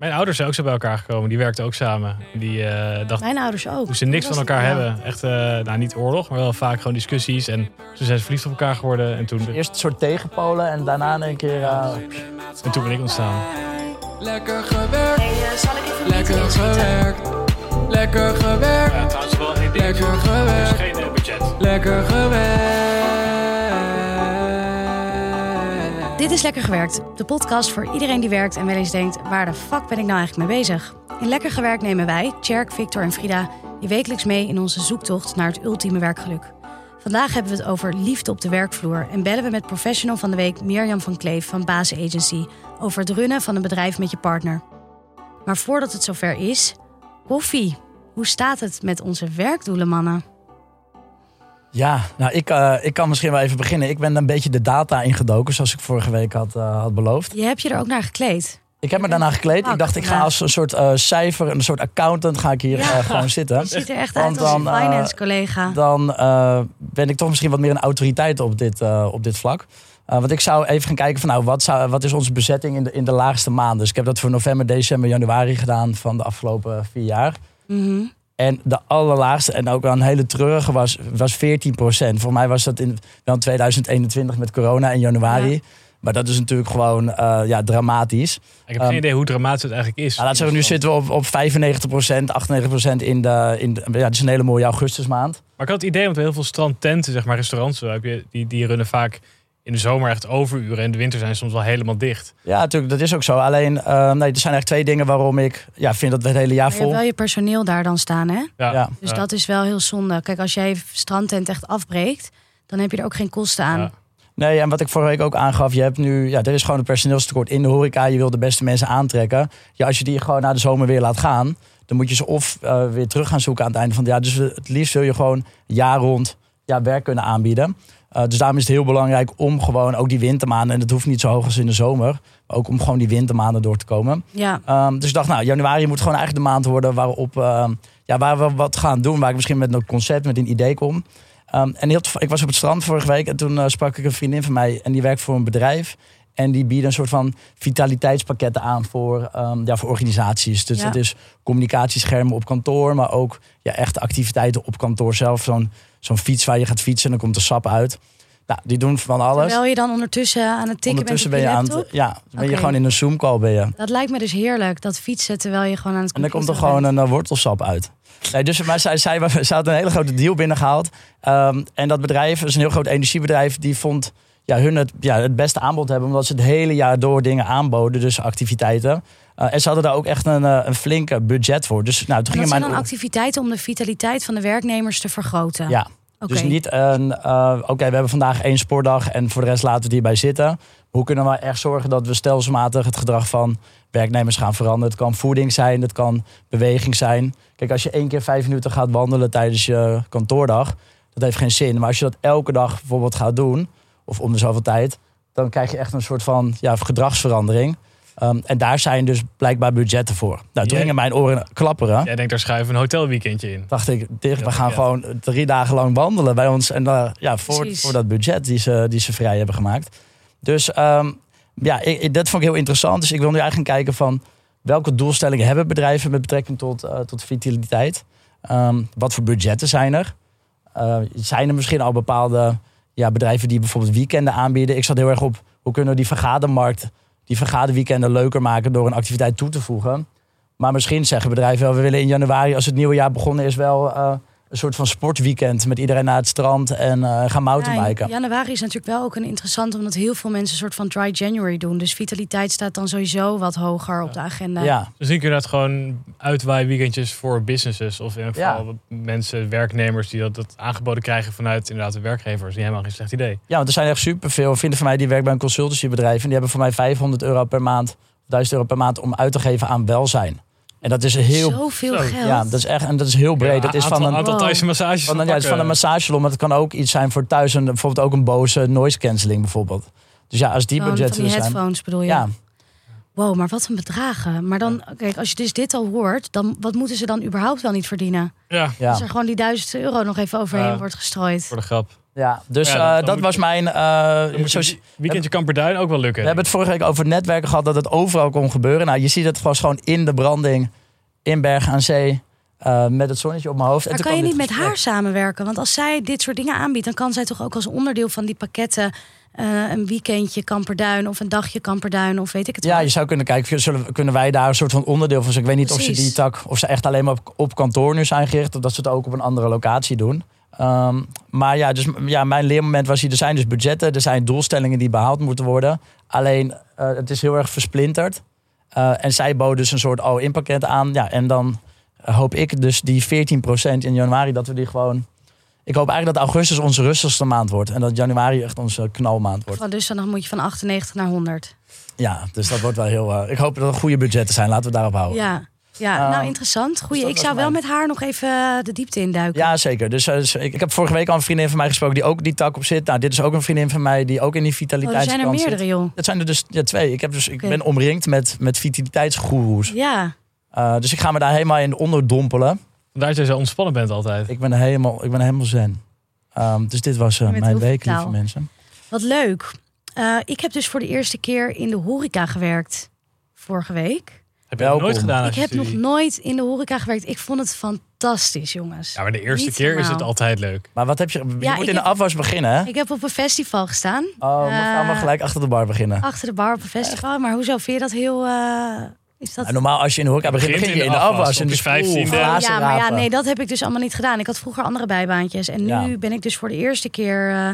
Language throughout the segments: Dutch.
Mijn ouders zijn ook zo bij elkaar gekomen. Die werkten ook samen. Die eh dachten, Mijn ouders ook. moesten niks Hoe van elkaar hebben. Echt, eh, nou niet oorlog, maar wel vaak gewoon discussies. En toen zijn ze verliefd op elkaar geworden. En toen, Eerst een soort tegenpolen en daarna één keer... eh, en toen ben ik ontstaan. Lekker gewerkt, Hey, zal ik even lekker gewerkt. Lekker gewerkt, Ja, trouwens wel lekker gewerkt, geen eh, budget. lekker gewerkt. Dit is Lekker Gewerkt, de podcast voor iedereen die werkt en wel eens denkt... waar de fuck ben ik nou eigenlijk mee bezig? In Lekker Gewerkt nemen wij, Tjerk, Victor en Frida... je wekelijks mee in onze zoektocht naar het ultieme werkgeluk. Vandaag hebben we het over liefde op de werkvloer... en bellen we met professional van de week Mirjam van Kleef van Basis Agency... over het runnen van een bedrijf met je partner. Maar voordat het zover is, koffie. Hoe staat het met onze werkdoelen, mannen? Ja, nou, ik, eh, ik kan misschien wel even beginnen. Ik ben een beetje de data ingedoken, zoals ik vorige week had, eh, had beloofd. Je hebt je er ook naar gekleed. Ik heb me daarna gekleed. Ik dacht, ik ga als een soort eh, cijfer, een soort accountant, ga ik hier Ja. gewoon zitten. Je ziet er echt Want uit als een dan, eh, finance-collega. Dan eh, ben ik toch misschien wat meer een autoriteit op dit, op dit vlak. Want ik zou even gaan kijken van nou, wat, zou, wat is onze bezetting in de, in de laagste maanden. Dus ik heb dat voor november, december, januari gedaan van de afgelopen vier jaar. Mhm. En de allerlaagste, en ook wel een hele treurige, was, was 14% Voor mij was dat in wel in 2021 met corona in januari. Ja. Maar dat is natuurlijk gewoon eh, ja, dramatisch. Ik heb Ehm, geen idee hoe dramatisch het eigenlijk is. Nou, laten we nu zitten we op, op 95% 98% in de, in de... Ja, het is een hele mooie augustusmaand. Maar ik had het idee, want heel veel strandtenten, zeg maar restaurants, zo heb je, die, die runnen vaak in de zomer echt overuren. En de winter zijn soms wel helemaal dicht. Ja, natuurlijk, dat is ook zo. Alleen, eh, nee, er zijn eigenlijk twee dingen waarom ik ja, vind dat we het hele jaar Maar je hebt vol... wel je personeel daar dan staan, hè? Ja, Ja. Dus ja. dat is wel heel zonde. Kijk, als jij strandtent echt afbreekt, dan heb je er ook geen kosten aan. Ja. Nee, en wat ik vorige week ook aangaf, je hebt nu, ja, er is gewoon een personeelstekort in de horeca. Je wil de beste mensen aantrekken. Ja, als je die gewoon na de zomer weer laat gaan, dan moet je ze of eh, weer terug gaan zoeken aan het einde van het jaar. Dus het liefst wil je gewoon jaar rond ja, werk kunnen aanbieden. Eh, dus daarom is het heel belangrijk om gewoon ook die wintermaanden, en dat hoeft niet zo hoog als in de zomer, maar ook om gewoon die wintermaanden door te komen. Ja, Ehm, dus ik dacht, nou, januari moet gewoon eigenlijk de maand worden waarop ehm, ja, waar we wat gaan doen. Waar ik misschien met een concept, met een idee kom. Ehm, en heel, ik was op het strand vorige week en toen eh, sprak ik een vriendin van mij. En die werkt voor een bedrijf. En die bieden een soort van vitaliteitspakketten aan voor, ja, voor organisaties. Dus Ja. dat is communicatieschermen op kantoor, maar ook ja, echte activiteiten op kantoor zelf. Zo'n zo'n fiets waar je gaat fietsen en dan komt er sap uit. Nou, die doen van alles. terwijl je dan ondertussen aan het tikken Ondertussen bent ben op je aan het. Ja, dan ben je gewoon in een Zoom-call ben je. Dat lijkt me dus heerlijk, dat fietsen terwijl je gewoon aan het En dan komt er gewoon bent. een eh, wortelsap uit. Nee, dus maar zij, zij, zij had een hele grote deal binnengehaald. Ehm, en dat bedrijf, dat is een heel groot energiebedrijf, die vond ja, hun het, ja, het beste aanbod hebben. Omdat ze het hele jaar door dingen aanboden, dus activiteiten. Eh, en ze hadden daar ook echt een, eh, een flinke budget voor. Dus nou, toen dat zijn dan activiteiten om de vitaliteit van de werknemers te vergroten. Ja, dus niet een... eh, Oké, we hebben vandaag één sportdag en voor de rest laten we het hierbij zitten. Hoe kunnen we echt zorgen dat we stelselmatig het gedrag van werknemers gaan veranderen? Het kan voeding zijn, het kan beweging zijn. Kijk, als je één keer vijf minuten gaat wandelen tijdens je kantoordag, dat heeft geen zin. Maar als je dat elke dag bijvoorbeeld gaat doen, of om de zoveel tijd, dan krijg je echt een soort van ja, gedragsverandering. Ehm, en daar zijn dus blijkbaar budgetten voor. Nou, toen gingen mijn oren klapperen. Jij denkt, daar schuiven een hotelweekendje in. Dacht ik, dit, we gaan ja. gewoon drie dagen lang wandelen bij ons. En eh, ja, voor, Precies. voor dat budget die ze, die ze vrij hebben gemaakt. Dus ehm, ja, ik, ik- dat vond ik heel interessant. Dus ik wil nu eigenlijk gaan kijken van welke doelstellingen hebben bedrijven met betrekking tot, eh, tot vitaliteit. Ehm, wat voor budgetten zijn er? Eh, zijn er misschien al bepaalde ja, bedrijven die bijvoorbeeld weekenden aanbieden? Ik zat heel erg op hoe kunnen we die vergadermarkt, die vergaderweekenden leuker maken door een activiteit toe te voegen. Maar misschien zeggen bedrijven wel, we willen in januari, als het nieuwe jaar begonnen is, wel eh, een soort van sportweekend met iedereen naar het strand en eh, gaan mountainbiken. Ja, januari is natuurlijk wel ook een interessant, omdat heel veel mensen een soort van dry January doen. Dus vitaliteit staat dan sowieso wat hoger op de agenda. Ja, kun je dat gewoon uitwaaien weekendjes voor businesses. Of in ieder Ja. geval mensen, werknemers die dat, dat aangeboden krijgen vanuit inderdaad de werkgevers. Die helemaal geen slecht idee. ja, want er zijn echt superveel vrienden van mij die werken bij een consultancybedrijf en die hebben voor mij 500 euro per maand, 1000 euro per maand om uit te geven aan welzijn. En dat is heel, Zoveel Zo, geld. ja, dat is echt, en dat is heel breed. dat is van een, aantal van, een, ja, het is van een massagesalon, maar het kan ook iets zijn voor thuis, en bijvoorbeeld ook een boze noise cancelling bijvoorbeeld. Dus ja, als die van budgetten die er zijn. headphones bedoel je? Ja, Wow, maar wat een bedragen. Maar dan, kijk, als je dus dit al hoort, dan wat moeten ze dan überhaupt wel niet verdienen? Ja, ja. Als er gewoon die duizend euro nog even overheen Ja. wordt gestrooid. voor de grap. Ja, dus Ja, dan- eh, dat was je- mijn... eh, weekendje Kamperduin ook wel lukken. we hebben het vorige week over het netwerken gehad dat het overal kon gebeuren. Nou, je ziet het was gewoon in de branding, in Bergen aan Zee, eh, met het zonnetje op mijn hoofd. En Maar toen kan je niet met gesprek. haar samenwerken? Want als zij dit soort dingen aanbiedt, dan kan zij toch ook als onderdeel van die pakketten eh, een weekendje Kamperduin of een dagje Kamperduin of weet ik het Ja, je zou kunnen kijken, zullen, kunnen wij daar een soort van onderdeel van zijn? Ik weet niet of ze die tak, of ze echt alleen maar op, op kantoor nu zijn gericht, of dat ze het ook op een andere locatie doen. Ehm, maar ja, dus ja, mijn leermoment was hier, er zijn dus budgetten, er zijn doelstellingen die behaald moeten worden. Alleen, eh, het is heel erg versplinterd. Eh, en zij boden dus een soort all-in pakket aan. Ja, en dan hoop ik dus die 14% in januari, dat we die gewoon... Ik hoop eigenlijk dat augustus onze rustigste maand wordt. En dat januari echt onze knalmaand wordt. Dus dan moet je van 98 naar 100. Ja, dus dat wordt wel heel... eh, ik hoop dat er goede budgetten zijn. Laten we daarop houden. Ja, ja Oh. nou interessant. Goeie. dat ik zou wel mijn- met haar nog even eh, de diepte induiken. Ja, zeker. Dus, eh, dus ik, ik heb vorige week al een vriendin van mij gesproken die ook die tak op zit. Nou, dit is ook een vriendin van mij die ook in die oh, er vitaliteitskant zijn er zit. meerdere, joh. Dat zijn er dus ja, twee. Ik, heb dus, ik ben omringd met, met vitaliteitsgoeroes. Ja, Eh, dus ik ga me daar helemaal in onderdompelen. Dat jij zo ontspannen bent altijd. Ik ben helemaal, ik ben helemaal zen. Ehm, dus dit was eh, Je mijn week, lieve mensen. wat leuk. Eh, ik heb dus voor de eerste keer in de horeca gewerkt vorige week. Heb je dat nooit gedaan? ik heb nog nooit in de horeca gewerkt. Ik vond het fantastisch, jongens. Ja, maar de eerste Niet keer is het altijd leuk. Maar wat heb je? Je Ja, moet in de afwas beginnen, hè? Ik heb op een festival gestaan. Oh, we gaan maar Eh, gelijk achter de bar beginnen. Achter de bar op een festival. Maar hoezo vind je dat heel... eh, is dat... En normaal als je in de horeca begint, begin je in de afwas. op in de je spoel, vijftiende. glazen ja, maar ja, nee, dat heb ik dus allemaal niet gedaan. Ik had vroeger andere bijbaantjes. En nu Ja. ben ik dus voor de eerste keer eh,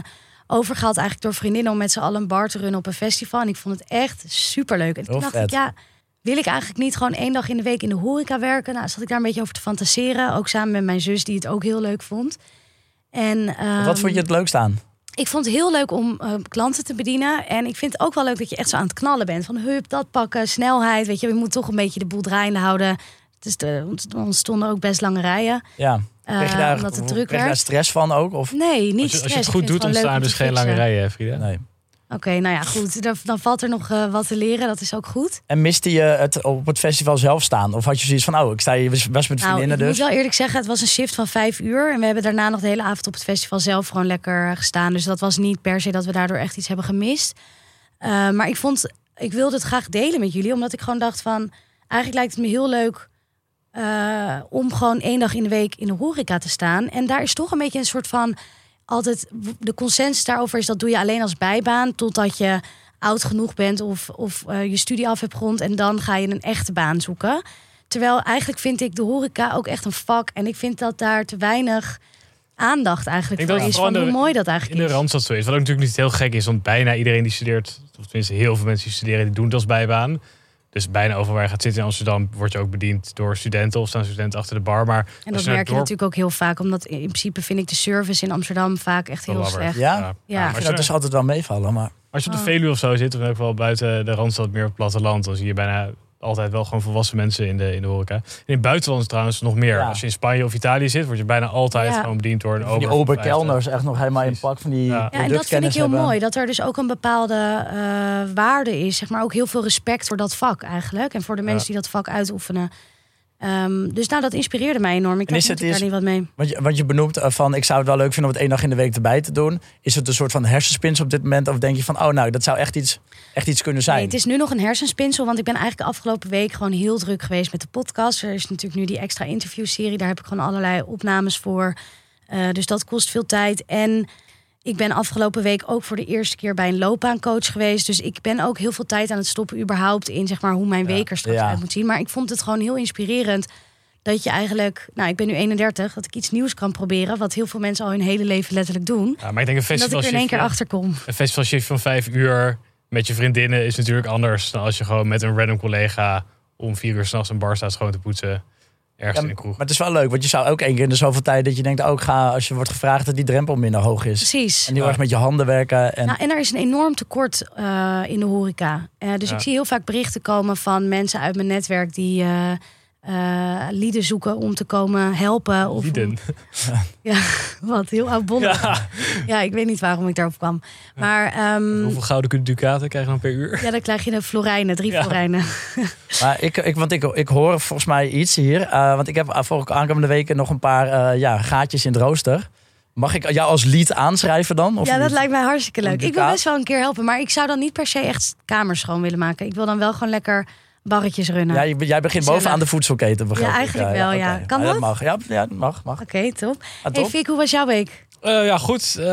overgehaald eigenlijk door vriendinnen om met z'n allen een bar te runnen op een festival. En ik vond het echt superleuk. En toen Heel dacht vet. ik, ja, wil ik eigenlijk niet gewoon één dag in de week in de horeca werken? Nou, zat ik daar een beetje over te fantaseren. Ook samen met mijn zus, die het ook heel leuk vond. En, Wat ehm, vond je het leukst aan? ik vond het heel leuk om eh, klanten te bedienen. En ik vind het ook wel leuk dat je echt zo aan het knallen bent. Van hup, dat pakken, snelheid. Weet je, je moet toch een beetje de boel draaiende houden. Het is de, er stonden ook best lange rijen. Ja. eh, Kreeg je daar, omdat het druk kreeg je daar stress van ook? Of? Nee, niet Als je, als stress. je het goed doet, staan er leuk dus geen lange rijen, hè, Frida. Nee. Oké, nou ja, goed. Dan, dan valt er nog eh, wat te leren. Dat is ook goed. En miste je het op het festival zelf staan? Of had je zoiets van, oh, ik sta hier, was met Nou, vriendinnen ik dus? moet wel eerlijk zeggen, het was een shift van vijf uur. En we hebben daarna nog de hele avond op het festival zelf gewoon lekker gestaan. Dus dat was niet per se dat we daardoor echt iets hebben gemist. Eh, maar ik vond, ik wilde het graag delen met jullie. Omdat ik gewoon dacht van, eigenlijk lijkt het me heel leuk... eh, om gewoon één dag in de week in de horeca te staan. En daar is toch een beetje een soort van... Altijd, de consensus daarover is dat doe je alleen als bijbaan... totdat je oud genoeg bent of, of eh, je studie af hebt gerond... en dan ga je een echte baan zoeken. Terwijl eigenlijk vind ik de horeca ook echt een vak. En ik vind dat daar te weinig aandacht eigenlijk Ik voor is. Van vooral hoe in de- mooi dat eigenlijk In de is. Randstad zo is. Wat ook natuurlijk niet heel gek is, want bijna iedereen die studeert, of tenminste heel veel mensen die studeren, die doen het als bijbaan. Dus bijna overal waar je gaat zitten in Amsterdam, word je ook bediend door studenten of staan studenten achter de bar. Maar En dat je merk je dorp- natuurlijk ook heel vaak. Omdat in principe vind ik de service in Amsterdam vaak echt heel slecht. Ja? Ja. maar als, je, dat dus altijd wel meevallen. Maar als je op de Oh. Veluwe of zo zit, of ook wel buiten de Randstad, meer op het platteland, dan zie je bijna altijd wel gewoon volwassen mensen in de, in de horeca. En in het buitenland is trouwens nog meer. Ja. Als je in Spanje of Italië zit, word je bijna altijd Ja. gewoon bediend door een die ober van oberkelners echt nog helemaal in pak van die Ja. Ja, en dat vind ik heel hebben. mooi. Dat er dus ook een bepaalde eh, waarde is. Zeg maar ook heel veel respect voor dat vak eigenlijk. En voor de mensen Ja. die dat vak uitoefenen. Ehm, dus nou, dat inspireerde mij enorm. Ik dacht, daar niet wat mee. Want je, want je benoemt eh, van, ik zou het wel leuk vinden om het één dag in de week erbij te doen. Is het een soort van hersenspins op dit moment? Of denk je van, oh nou, dat zou echt iets, echt iets kunnen zijn? Nee, het is nu nog een hersenspinsel, want ik ben eigenlijk de afgelopen week gewoon heel druk geweest met de podcast. Er is natuurlijk nu die extra interviewserie, daar heb ik gewoon allerlei opnames voor. Eh, dus dat kost veel tijd. En ik ben afgelopen week ook voor de eerste keer bij een loopbaancoach geweest. Dus ik ben ook heel veel tijd aan het stoppen überhaupt in zeg maar hoe mijn Ja. week er straks Ja. uit moet zien. Maar ik vond het gewoon heel inspirerend dat je eigenlijk, nou ik ben nu 31, dat ik iets nieuws kan proberen, wat heel veel mensen al hun hele leven letterlijk doen. Ja, maar ik denk een En dat ik er in één keer festivalshift achter kom. Een festivalshift van vijf uur met je vriendinnen is natuurlijk anders dan als je gewoon met een random collega om vier uur s'nachts een bar staat schoon te poetsen. Ergens Ja, in een kroeg. Maar het is wel leuk, want je zou ook één keer in de zoveel tijd dat je denkt, ook ga als je wordt gevraagd dat die drempel minder hoog is. Precies. En heel Ja. erg met je handen werken. En Nou, en er is een enorm tekort eh, in de horeca. Eh, dus Ja. ik zie heel vaak berichten komen van mensen uit mijn netwerk die eh eh, lieden zoeken om te komen helpen. Of Lieden. Ja, wat heel oudbollig. Ja. Ja. ik weet niet waarom ik daarop kwam. Maar ehm, Hoeveel gouden ducaten krijg je dan per uur? ja, dan krijg je de florijnen, drie Ja. florijnen. Maar ik, ik, want ik, ik hoor volgens mij iets hier. eh, want ik heb voor aankomende weken nog een paar eh, ja, gaatjes in het rooster. Mag ik jou als lead aanschrijven dan? Of ja, dat lijkt mij hartstikke leuk. Ik wil best wel een keer helpen, maar ik zou dan niet per se echt kamers schoon willen maken. Ik wil dan wel gewoon lekker barretjes runnen. Ja, jij begint bovenaan de voedselketen, begrijp Ja, ik. eigenlijk wel, ja. Kan dat? dat? mag. Ja, ja, mag, mag. Oké, top. Ah, Hey top. Fik, hoe was jouw week? Eh, ja, goed. Eh,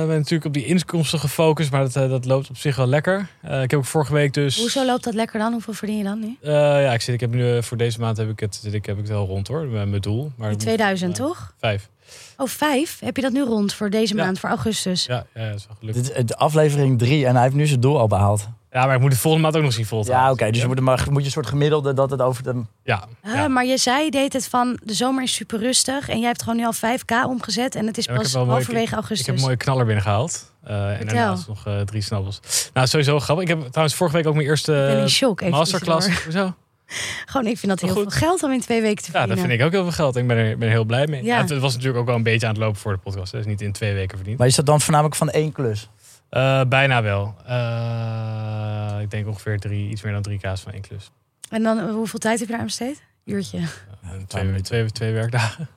Ik ben natuurlijk op die inkomsten gefocust, maar dat, eh, dat loopt op zich wel lekker. Eh, ik heb ook vorige week dus... Hoezo loopt dat lekker dan? Hoeveel verdien je dan nu? Eh, ja, ik, zit, ik heb nu voor deze maand heb ik het, zit ik, heb ik het wel rond hoor, mijn mijn doel. Maar Die ik moet- 2000, eh, toch? Vijf. Oh, vijf? Heb je dat nu rond voor deze Ja. maand, voor augustus? Ja, ja, dat is wel gelukt. Dit is de aflevering drie en hij heeft nu zijn doel al behaald. Ja, maar ik moet de volgende maand ook nog zien vol te Ja, oké. dus je moet, maar, moet je een soort gemiddelde dat het over de... Ja, Ah, ja. Maar je zei, je deed het van de zomer is super rustig en jij hebt gewoon nu al 5k omgezet en het is Ja, ik pas heb wel mooi- halverwege Ik augustus. heb een mooie knaller binnengehaald. Eh en daarnaast nog eh, drie snabbels. Nou, sowieso grappig. Ik heb trouwens vorige week ook mijn eerste Ik shock. masterclass. Hoezo? Gewoon, ik vind dat heel Goed. veel geld om in twee weken te Ja, verdienen. dat vind ik ook heel veel geld. Ik ben er, ben er heel blij mee. Ja. Ja. het, was natuurlijk ook wel een beetje aan het lopen voor de podcast. Het is niet in twee weken verdiend. Maar is dat dan voornamelijk van één klus? Eh, bijna wel. Eh, ik denk ongeveer drie, iets meer dan drie kaas van één klus. En dan, hoeveel tijd heb je daar aan besteed? Uurtje. Twee, twee, twee werkdagen.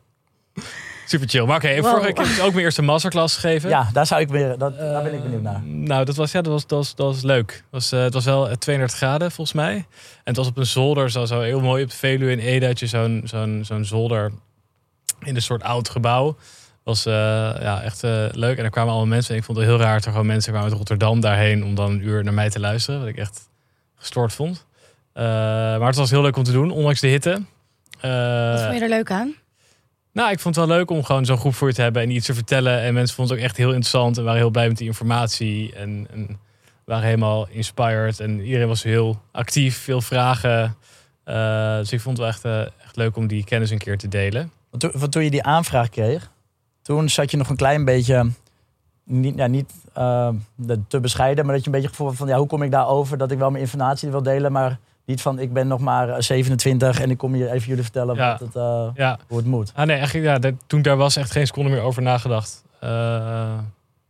Super chill. Maar oké, Wow. vorige week heb ik dus ook mijn eerste masterclass gegeven. Ja, daar, zou ik weer, dat, daar ben ik Eh, benieuwd naar. Nou, dat was, ja, dat was, dat was, dat was leuk. Het was, eh, het was wel eh, 32 graden volgens mij. En het was op een zolder, zo, zo heel mooi op de Veluwe in Ede. Had je zo'n zo'n zo'n zolder in een soort oud gebouw. Was eh, ja, echt eh, leuk. En er kwamen allemaal mensen. En ik vond het heel raar dat er gewoon mensen kwamen uit Rotterdam daarheen... om dan een uur naar mij te luisteren. Wat ik echt gestoord vond. Eh, maar het was heel leuk om te doen, ondanks de hitte. Eh, Wat vond je er leuk aan? nou, ik vond het wel leuk om gewoon zo'n groep voor je te hebben en iets te vertellen. En mensen vonden het ook echt heel interessant en waren heel blij met die informatie. En, en waren helemaal inspired. En iedereen was heel actief, veel vragen. Eh, dus ik vond het wel echt, echt leuk om die kennis een keer te delen. Want toen, want toen je die aanvraag kreeg, toen zat je nog een klein beetje, niet, ja, niet eh, te bescheiden, maar dat je een beetje het gevoel had van, ja, hoe kom ik daarover dat ik wel mijn informatie wil delen, maar niet van, ik ben nog maar eh, 27 en ik kom hier even jullie vertellen Ja. wat het, eh, Ja, hoe het moet. ah, nee, eigenlijk, ja, toen daar was echt geen seconde meer over nagedacht. Eh,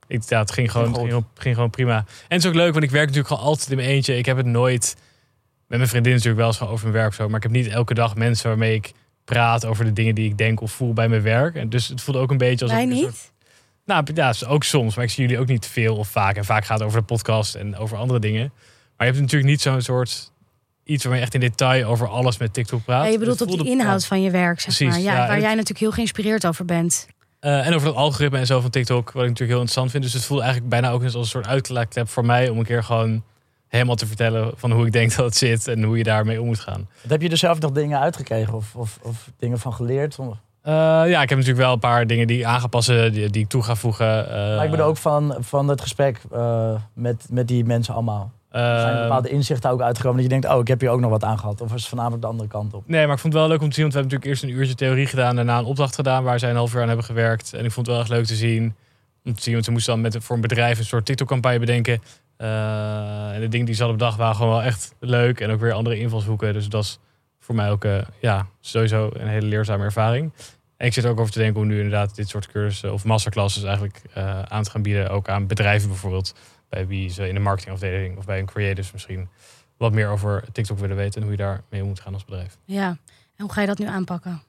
ik, ja, het ging gewoon, Ging goed. ging, ging gewoon prima. En het is ook leuk, want ik werk natuurlijk gewoon altijd in mijn eentje. Ik heb het nooit met mijn vriendin natuurlijk wel eens gewoon over mijn werk zo. Maar ik heb niet elke dag mensen waarmee ik praat over de dingen die ik denk of voel bij mijn werk. En dus het voelde ook een beetje als Wij niet? soort- nou ja, ook soms. Maar ik zie jullie ook niet veel of vaak. En vaak gaat het over de podcast en over andere dingen. Maar je hebt natuurlijk niet zo'n soort iets waar je echt in detail over alles met TikTok praat. Ja, je bedoelt op het de inhoud van je werk, zeg Precies, maar. Ja, ja, waar het- jij natuurlijk heel geïnspireerd over bent. Eh, en over dat algoritme en zo van TikTok, wat ik natuurlijk heel interessant vind. Dus het voelde eigenlijk bijna ook eens als een soort uitlaatklep voor mij om een keer gewoon helemaal te vertellen van hoe ik denk dat het zit en hoe je daarmee om moet gaan. Heb je er zelf nog dingen uitgekregen of, of, of dingen van geleerd? Eh, ja, ik heb natuurlijk wel een paar dingen die ik aangepassen, die, die ik toe ga voegen. eh, maar ik bedoel ook van, van het gesprek eh, met, met die mensen allemaal. Er zijn bepaalde inzichten ook uitgekomen dat je denkt, oh, ik heb hier ook nog wat aan gehad. Of was het voornamelijk de andere kant op? Nee, maar ik vond het wel leuk om te zien. Want we hebben natuurlijk eerst een uurtje theorie gedaan. Daarna een opdracht gedaan waar zij een half uur aan hebben gewerkt. En ik vond het wel echt leuk te zien. Om te zien, want ze moesten dan met, voor een bedrijf een soort TikTok-campagne bedenken. Eh, en de dingen die ze hadden bedacht waren gewoon wel echt leuk. En ook weer andere invalshoeken. Dus dat is voor mij ook eh, ja, sowieso een hele leerzame ervaring. En ik zit er ook over te denken om nu inderdaad dit soort cursussen of masterclasses eigenlijk eh, aan te gaan bieden. Ook aan bedrijven bijvoorbeeld. Bij wie ze in de marketingafdeling of bij een creators misschien wat meer over TikTok willen weten. En hoe je daar mee moet gaan als bedrijf. Ja. En hoe ga je dat nu aanpakken?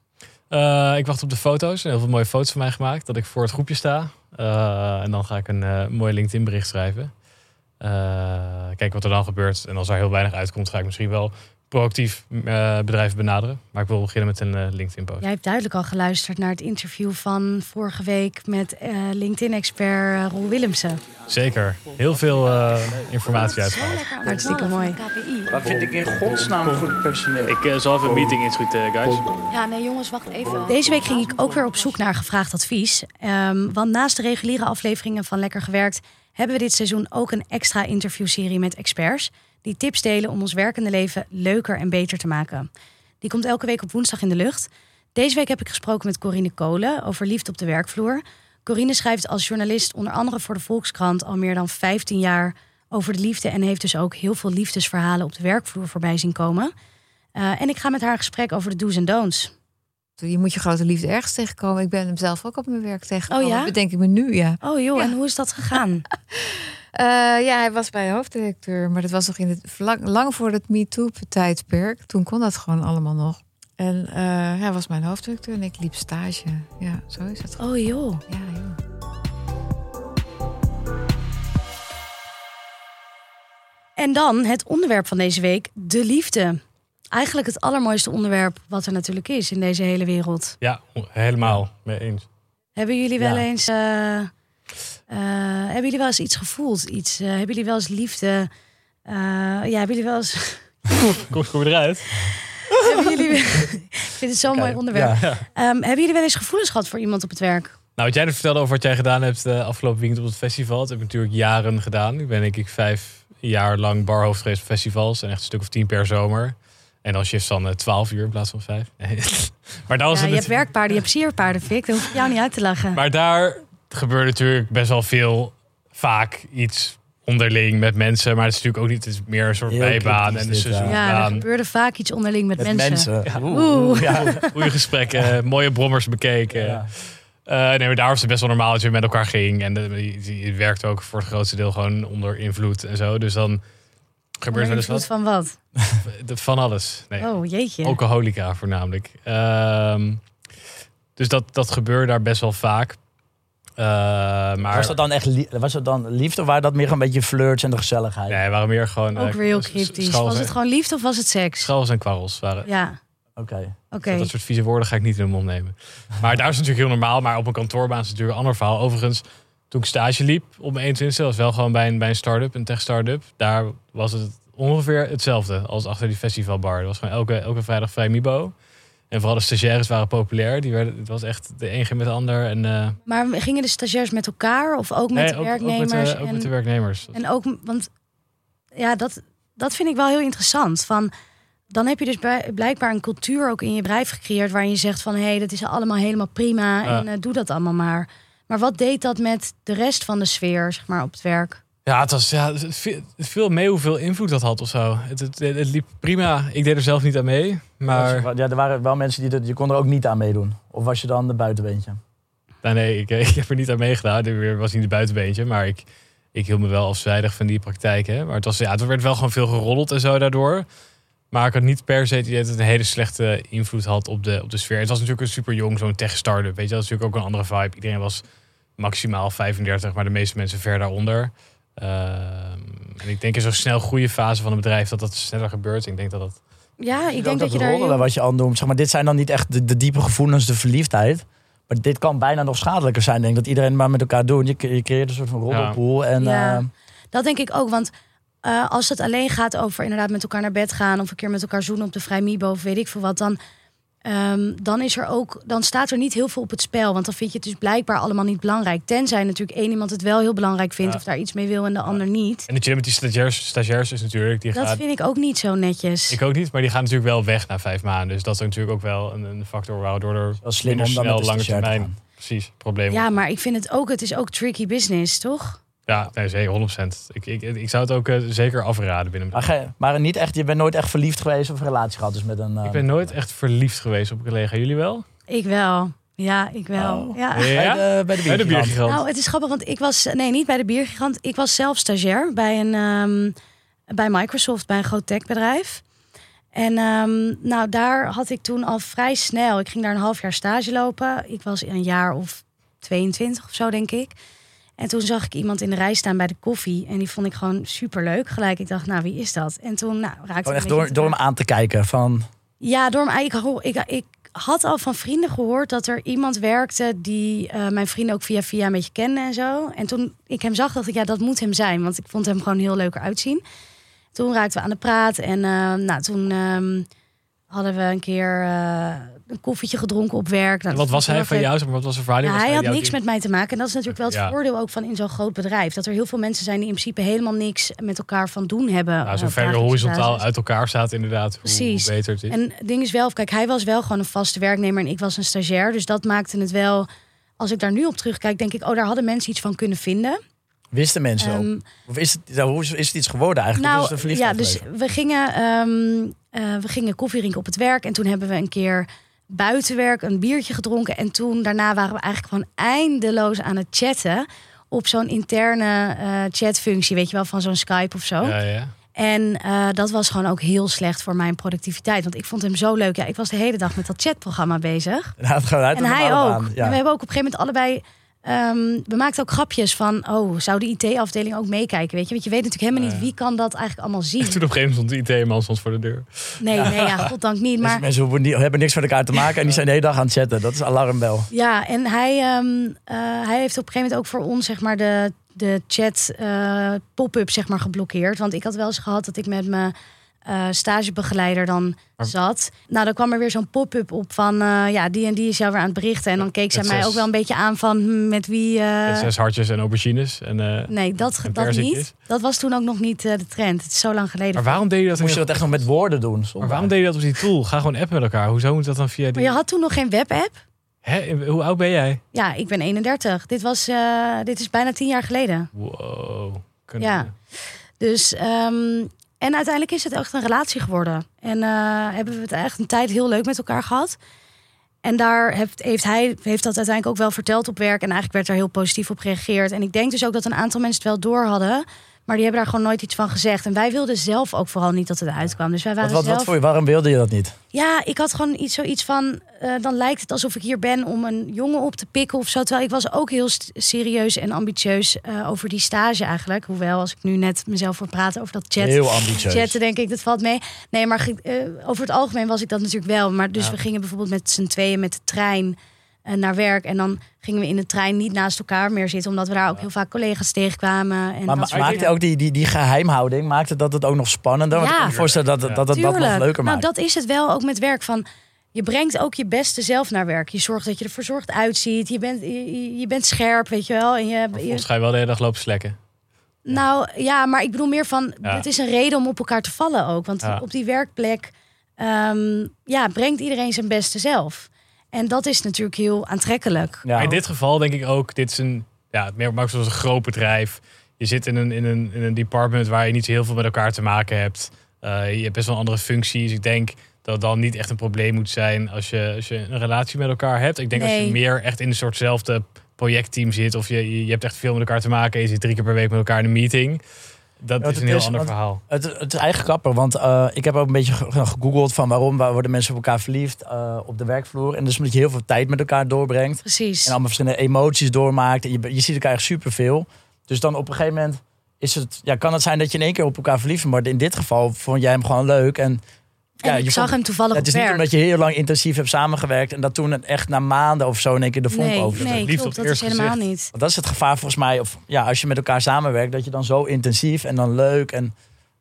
Ik wacht op de foto's. Heel veel mooie foto's van mij gemaakt. Dat ik voor het groepje sta. En dan ga ik een eh, mooi LinkedIn bericht schrijven. Eh, kijken wat er dan gebeurt. En als er heel weinig uitkomt, ga ik misschien wel proactief eh, bedrijven benaderen. Maar ik wil beginnen met een eh, LinkedIn post. Jij hebt duidelijk al geluisterd naar het interview van vorige week met eh, LinkedIn-expert Roel Willemsen. Zeker. Heel veel eh, informatie uitgehaald. Hartstikke mooi. Wat vind ik in godsnaam goed personeel? Ik zal even een meeting inschieten, guys. Ja, nee jongens, wacht even. Deze week ging ik ook weer op zoek naar gevraagd advies. Ehm, want naast de reguliere afleveringen van Lekker Gewerkt... hebben we dit seizoen ook een extra interviewserie met experts... die tips delen om ons werkende leven leuker en beter te maken. Die komt elke week op woensdag in de lucht. Deze week heb ik gesproken met Corine Kolen over liefde op de werkvloer. Corine schrijft als journalist onder andere voor de Volkskrant... al meer dan 15 jaar over de liefde... en heeft dus ook heel veel liefdesverhalen op de werkvloer voorbij zien komen... Eh, en ik ga met haar gesprek over de do's en don'ts je moet je grote liefde ergens tegenkomen. Ik ben hem zelf ook op mijn werk tegengekomen. Oh ja? Bedenk ik me nu, ja. Oh joh, en hoe is dat gegaan? Eh, ja, hij was bij hoofddirecteur, maar dat was nog in het lang, lang voor het MeToo-tijdperk. Toen kon dat gewoon allemaal nog. En eh, hij was mijn hoofddirecteur en ik liep stage. Ja, zo is het. Oh joh. Ja, joh. En dan het onderwerp van deze week, de liefde. Eigenlijk het allermooiste onderwerp wat er natuurlijk is in deze hele wereld. Ja, helemaal mee eens. Hebben jullie wel Ja. eens, eh, eh, hebben jullie wel eens iets gevoeld? Iets, eh, hebben jullie wel eens liefde? ja, hebben jullie wel eens... Kom, kom eruit? hebben jullie, ik vind het zo'n mooi onderwerp. ja. Ehm, hebben jullie wel eens gevoelens gehad voor iemand op het werk? Nou, wat jij net vertelde over wat jij gedaan hebt de afgelopen weekend op het festival. Dat heb ik natuurlijk jaren gedaan. Ik ben denk ik vijf jaar lang barhoofd geweest op festivals. En echt een stuk of tien per zomer. En dan shifts dan eh, 12 uur in plaats van vijf. Nee. maar daar was Ja, het je hebt werkpaarden, je hebt sierpaarden, Fik. Dat hoef ik jou niet uit te lachen. Maar daar gebeurt natuurlijk best wel veel, vaak iets onderling met mensen. Maar het is natuurlijk ook niet, het is meer een soort Heel bijbaan en een dit, ja. ja, er gebeurde vaak iets onderling met, Met mensen. mensen. Ja. Oeh. Oeh. Ja. Goede gesprekken, mooie brommers bekeken. Ja. Eh, nee, maar daar was het best wel normaal dat je met elkaar ging. En je, je werkt ook voor het grootste deel gewoon onder invloed en zo. Dus dan gebeurt wel eens wat. van wat? Van alles. Nee, Oh, jeetje. alcoholica voornamelijk. Ehm, dus dat, dat gebeurt daar best wel vaak. Eh, maar Was dat dan echt was dat dan liefde of waren dat meer een beetje flirts en de gezelligheid? nee, waren meer gewoon... Ook eh, weer heel cryptisch. schals Was het gewoon liefde of was het seks? Schals en kwarrels waren. Ja, Oké. oké. Dat soort vieze woorden ga ik niet in de mond nemen. Maar daar is het natuurlijk heel normaal. Maar op een kantoorbaan is het natuurlijk een ander verhaal. Overigens, toen ik stage liep op mijn 21 was wel gewoon bij een, bij een start-up, een tech-start-up. Daar was het ongeveer hetzelfde als achter die festivalbar. Er was gewoon elke, elke vrijdag vrij Mibo. En vooral de stagiaires waren populair. Die werden, het was echt de een ging met de ander. En, eh, Maar gingen de stagiairs met elkaar of ook met nee, de ook, ook werknemers? met, de, ook en, met de werknemers. en ook, want ja, dat, dat vind ik wel heel interessant. Van, dan heb je dus blijkbaar een cultuur ook in je bedrijf gecreëerd... waarin je zegt van, hé, hey, dat is allemaal helemaal prima en eh, doe dat allemaal maar. Maar wat deed dat met de rest van de sfeer, zeg maar, op het werk? Ja, het was ja, het viel mee hoeveel invloed dat had of zo. Het, het, het liep prima. Ik deed er zelf niet aan mee. Maar Ja, er waren wel mensen die er, je kon er ook niet aan meedoen. Of was je dan de buitenbeentje? Nee, nee ik, ik heb er niet aan meegedaan. Ik was niet een buitenbeentje, maar ik, ik hield me wel afzijdig van die praktijken. Maar het, was, ja, het werd wel gewoon veel geroddeld en zo daardoor. Maar ik had niet per se het idee dat het een hele slechte invloed had op de, op de sfeer. Het was natuurlijk een super jong, zo'n tech startup. Weet je, dat is natuurlijk ook een andere vibe. Iedereen was maximaal 35, maar de meeste mensen ver daaronder. Ehm, en ik denk in zo'n snel groeien fase van een bedrijf dat dat sneller gebeurt. Ik denk dat dat Ja, ik denk dat je daar... heel- wat je aan doet. Zeg maar, dit zijn dan niet echt de, de diepe gevoelens, de verliefdheid. Maar dit kan bijna nog schadelijker zijn. Ik denk dat iedereen maar met elkaar doet. Je, je creëert een soort van roddelpool. En, Ja. eh, Dat denk ik ook, want eh, als het alleen gaat over inderdaad met elkaar naar bed gaan of een keer met elkaar zoenen op de vrijmibo of weet ik veel wat, dan, ehm, dan is er ook, dan staat er niet heel veel op het spel, want dan vind je het dus blijkbaar allemaal niet belangrijk. Tenzij natuurlijk één iemand het wel heel belangrijk vindt Ja. of daar iets mee wil en de ander niet. En de chillen met die stagiairs, stagiairs is natuurlijk... Die Dat gaat, vind ik ook niet zo netjes. Ik ook niet, maar die gaan natuurlijk wel weg na vijf maanden. Dus dat is natuurlijk ook wel een, een factor waardoor er wel slim om dan snel met de lange te termijn gaan. precies problemen. Ja, maar ik vind het ook, het is ook tricky business, toch? Ja, nee, zeker 100%. Ik, ik, ik zou het ook eh, zeker afraden binnen. Maar, ge- maar niet echt, je bent nooit echt verliefd geweest of een relatie gehad. Dus met een, eh, Ik ben nooit echt verliefd geweest op een collega. Jullie wel? Ik wel. Ja, ik wel. Oh. Ja. bij Ja? de, bij de Bij de biergigant. biergigant. Nou, het is grappig, want ik was... Nee, niet bij de Biergigant. Ik was zelf stagiair bij, een, ehm, bij Microsoft, bij een groot techbedrijf. En ehm, nou, daar had ik toen al vrij snel... Ik ging daar een half jaar stage lopen. Ik was een jaar of 22 of zo, denk ik. En toen zag ik iemand in de rij staan bij de koffie. En die vond ik gewoon super leuk. Gelijk, ik dacht, nou, wie is dat? En toen nou, raakte ik echt door, door hem aan te kijken. Van, ja, door eigen gehoor. Ik, ik had al van vrienden gehoord dat er iemand werkte die eh, mijn vrienden ook via via een beetje kende en zo. En toen ik hem zag, dacht ik, ja, dat moet hem zijn. Want ik vond hem gewoon heel leuk uitzien. Toen raakten we aan de praat en eh, nou, toen ehm, hadden we een keer eh, een koffietje gedronken op werk. Nou, wat was hij van jou? Zeg maar, Wat was zijn verhouding? Was hij had niks team? met mij te maken. En dat is natuurlijk wel het Ja. voordeel ook van in zo'n groot bedrijf. Dat er heel veel mensen zijn die in principe helemaal niks met elkaar van doen hebben. Nou, eh, zo ver je horizontaal uit elkaar staat inderdaad, hoe, Precies. hoe beter het is. En het ding is wel, kijk, hij was wel gewoon een vaste werknemer en ik was een stagiair. Dus dat maakte het wel, als ik daar nu op terugkijk, denk ik, oh, daar hadden mensen iets van kunnen vinden. wisten mensen ook? Ehm, Of is het, hoe is, het iets geworden eigenlijk? Is nou, ja, dus we gingen, ehm, eh, we gingen koffie drinken op het werk en toen hebben we een keer buitenwerk een biertje gedronken. En toen daarna waren we eigenlijk gewoon eindeloos aan het chatten op zo'n interne eh, chatfunctie, weet je wel, van zo'n Skype of zo. Ja, ja. En eh, dat was gewoon ook heel slecht voor mijn productiviteit. Want ik vond hem zo leuk. Ja, ik was de hele dag met dat chatprogramma bezig. Hij had gewoon uit En hij ook. En we hebben ook op een gegeven moment allebei ehm, we maakten ook grapjes van, oh, zou de IT-afdeling ook meekijken, weet je? Want je weet natuurlijk helemaal Ja, niet wie kan dat eigenlijk allemaal zien. Toen op een gegeven moment stond de IT-man soms voor de deur. Nee, nee, ja, goddank niet. Deze Maar mensen hoeven niet, hebben niks met elkaar te maken en die zijn de hele dag aan het chatten. Dat is alarmbel. Ja, en hij, ehm, eh, hij heeft op een gegeven moment ook voor ons zeg maar de, de chat eh, pop-up zeg maar geblokkeerd. Want ik had wel eens gehad dat ik met mijn eh, stagebegeleider dan zat. Nou, dan kwam er weer zo'n pop-up op van eh, ja, die en die is jou weer aan het berichten. En dan keek zij mij zes- ook wel een beetje aan van hm, met wie. eh, Met zes hartjes en aubergines. En, eh, nee, dat, en dat niet. Dat was toen ook nog niet eh, de trend. Het is zo lang geleden. Maar waarom deed je dat? Moest je dat echt nog met woorden doen? maar waarom deed je dat op die tool? Ga gewoon appen met elkaar. Hoezo moet dat dan via die... Maar je had toen nog geen webapp. Hè? Hoe oud ben jij? Ja, ik ben 31. Dit, was, eh, dit is bijna tien jaar geleden. Wow. Kunnen Ja. Dus, ehm, en uiteindelijk is het echt een relatie geworden. En eh, hebben we het echt een tijd heel leuk met elkaar gehad. En daar heeft, heeft hij heeft dat uiteindelijk ook wel verteld op werk. En eigenlijk werd er heel positief op gereageerd. En ik denk dus ook dat een aantal mensen het wel door hadden. Maar die hebben daar gewoon nooit iets van gezegd. En wij wilden zelf ook vooral niet dat het uitkwam. Dus wij Wat, waren wat, zelf... wat voor je, waarom wilde je dat niet? Ja, ik had gewoon iets, zoiets van... eh, dan lijkt het alsof ik hier ben om een jongen op te pikken of zo. Terwijl ik was ook heel serieus en ambitieus eh, over die stage eigenlijk. Hoewel, als ik nu net mezelf voor praten over dat chat... Heel ambitieus. Chatten denk ik, dat valt mee. Nee, maar eh, over het algemeen was ik dat natuurlijk wel. Maar dus Ja. we gingen bijvoorbeeld met z'n tweeën met de trein naar werk. En dan gingen we in de trein niet naast elkaar meer zitten. Omdat we daar ook heel vaak collega's tegenkwamen. En Maar dat maakte ook die, die, die geheimhouding, maakte dat het ook nog spannender? Want Ja. ik kan me voorstellen dat, dat, dat het dat nog leuker nou, maakt. dat is het wel ook met werk van. Je brengt ook je beste zelf naar werk. Je zorgt dat je er verzorgd uitziet. Je bent, je, je- bent scherp, weet je wel. En je, je- Volgens ga je wel de hele dag lopen slekken. nou ja, maar ik bedoel meer van. Ja. Het is een reden om op elkaar te vallen ook. Want Ja. op die werkplek ehm, ja, brengt iedereen zijn beste zelf. En dat is natuurlijk heel aantrekkelijk. Ja. In dit geval denk ik ook, dit is een, ja, het merk zoals een groot bedrijf. Je zit in een, in, een, in een department waar je niet zo heel veel met elkaar te maken hebt. Eh, je hebt best wel andere functies. Ik denk dat het dan niet echt een probleem moet zijn als je, als je een relatie met elkaar hebt. Ik denk als je meer echt in een soortzelfde projectteam zit. Of je, je, je hebt echt veel met elkaar te maken. En je zit drie keer per week met elkaar in een meeting. Dat is een heel is- ander want- verhaal. Het, het is eigenlijk grappig, want eh, ik heb ook een beetje ge- gegoogeld van waarom waar worden mensen op elkaar verliefd eh, op de werkvloer. En dus omdat je heel veel tijd met elkaar doorbrengt. Precies. En allemaal verschillende emoties doormaakt. En je, je ziet elkaar echt superveel. Dus dan op een gegeven moment is het, ja, kan het zijn dat je in één keer op elkaar verliefd bent. Maar in dit geval vond jij hem gewoon leuk. En, en ja, ik je zag vond- hem toevallig het is op niet werk. omdat je heel lang intensief hebt samengewerkt. En dat toen het echt na maanden of zo in één keer de vonk nee, over. nee, Liefde klopt. op Dat is helemaal gezicht. niet. Want dat is het gevaar volgens mij. Of ja, als je met elkaar samenwerkt, dat je dan zo intensief en dan leuk. En,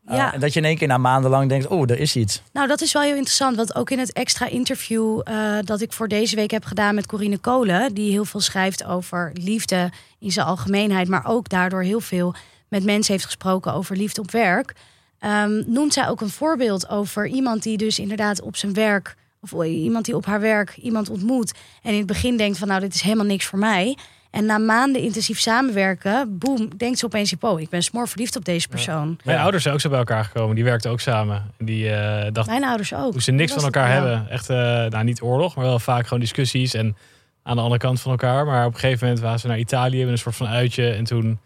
eh, Ja. en dat je in één keer na maandenlang denkt, oh, er is iets. Nou, dat is wel heel interessant. Want ook in het extra interview eh, dat ik voor deze week heb gedaan met Corine Kolen, die heel veel schrijft over liefde in zijn algemeenheid, maar ook daardoor heel veel met mensen heeft gesproken over liefde op werk, ehm, noemt zij ook een voorbeeld over iemand die dus inderdaad op zijn werk, of iemand die op haar werk iemand ontmoet en in het begin denkt van nou, dit is helemaal niks voor mij. En na maanden intensief samenwerken, boem, denkt ze opeens, oh, ik ben smoor verliefd op deze persoon. Mijn Ja. ouders zijn ook zo bij elkaar gekomen. Die werkten ook samen. En die eh dachten Mijn ouders ook. hoe ze niks van elkaar hebben. Echt, eh, nou niet oorlog, maar wel vaak gewoon discussies. En aan de andere kant van elkaar. Maar op een gegeven moment waren ze naar Italië met een soort van uitje. En toen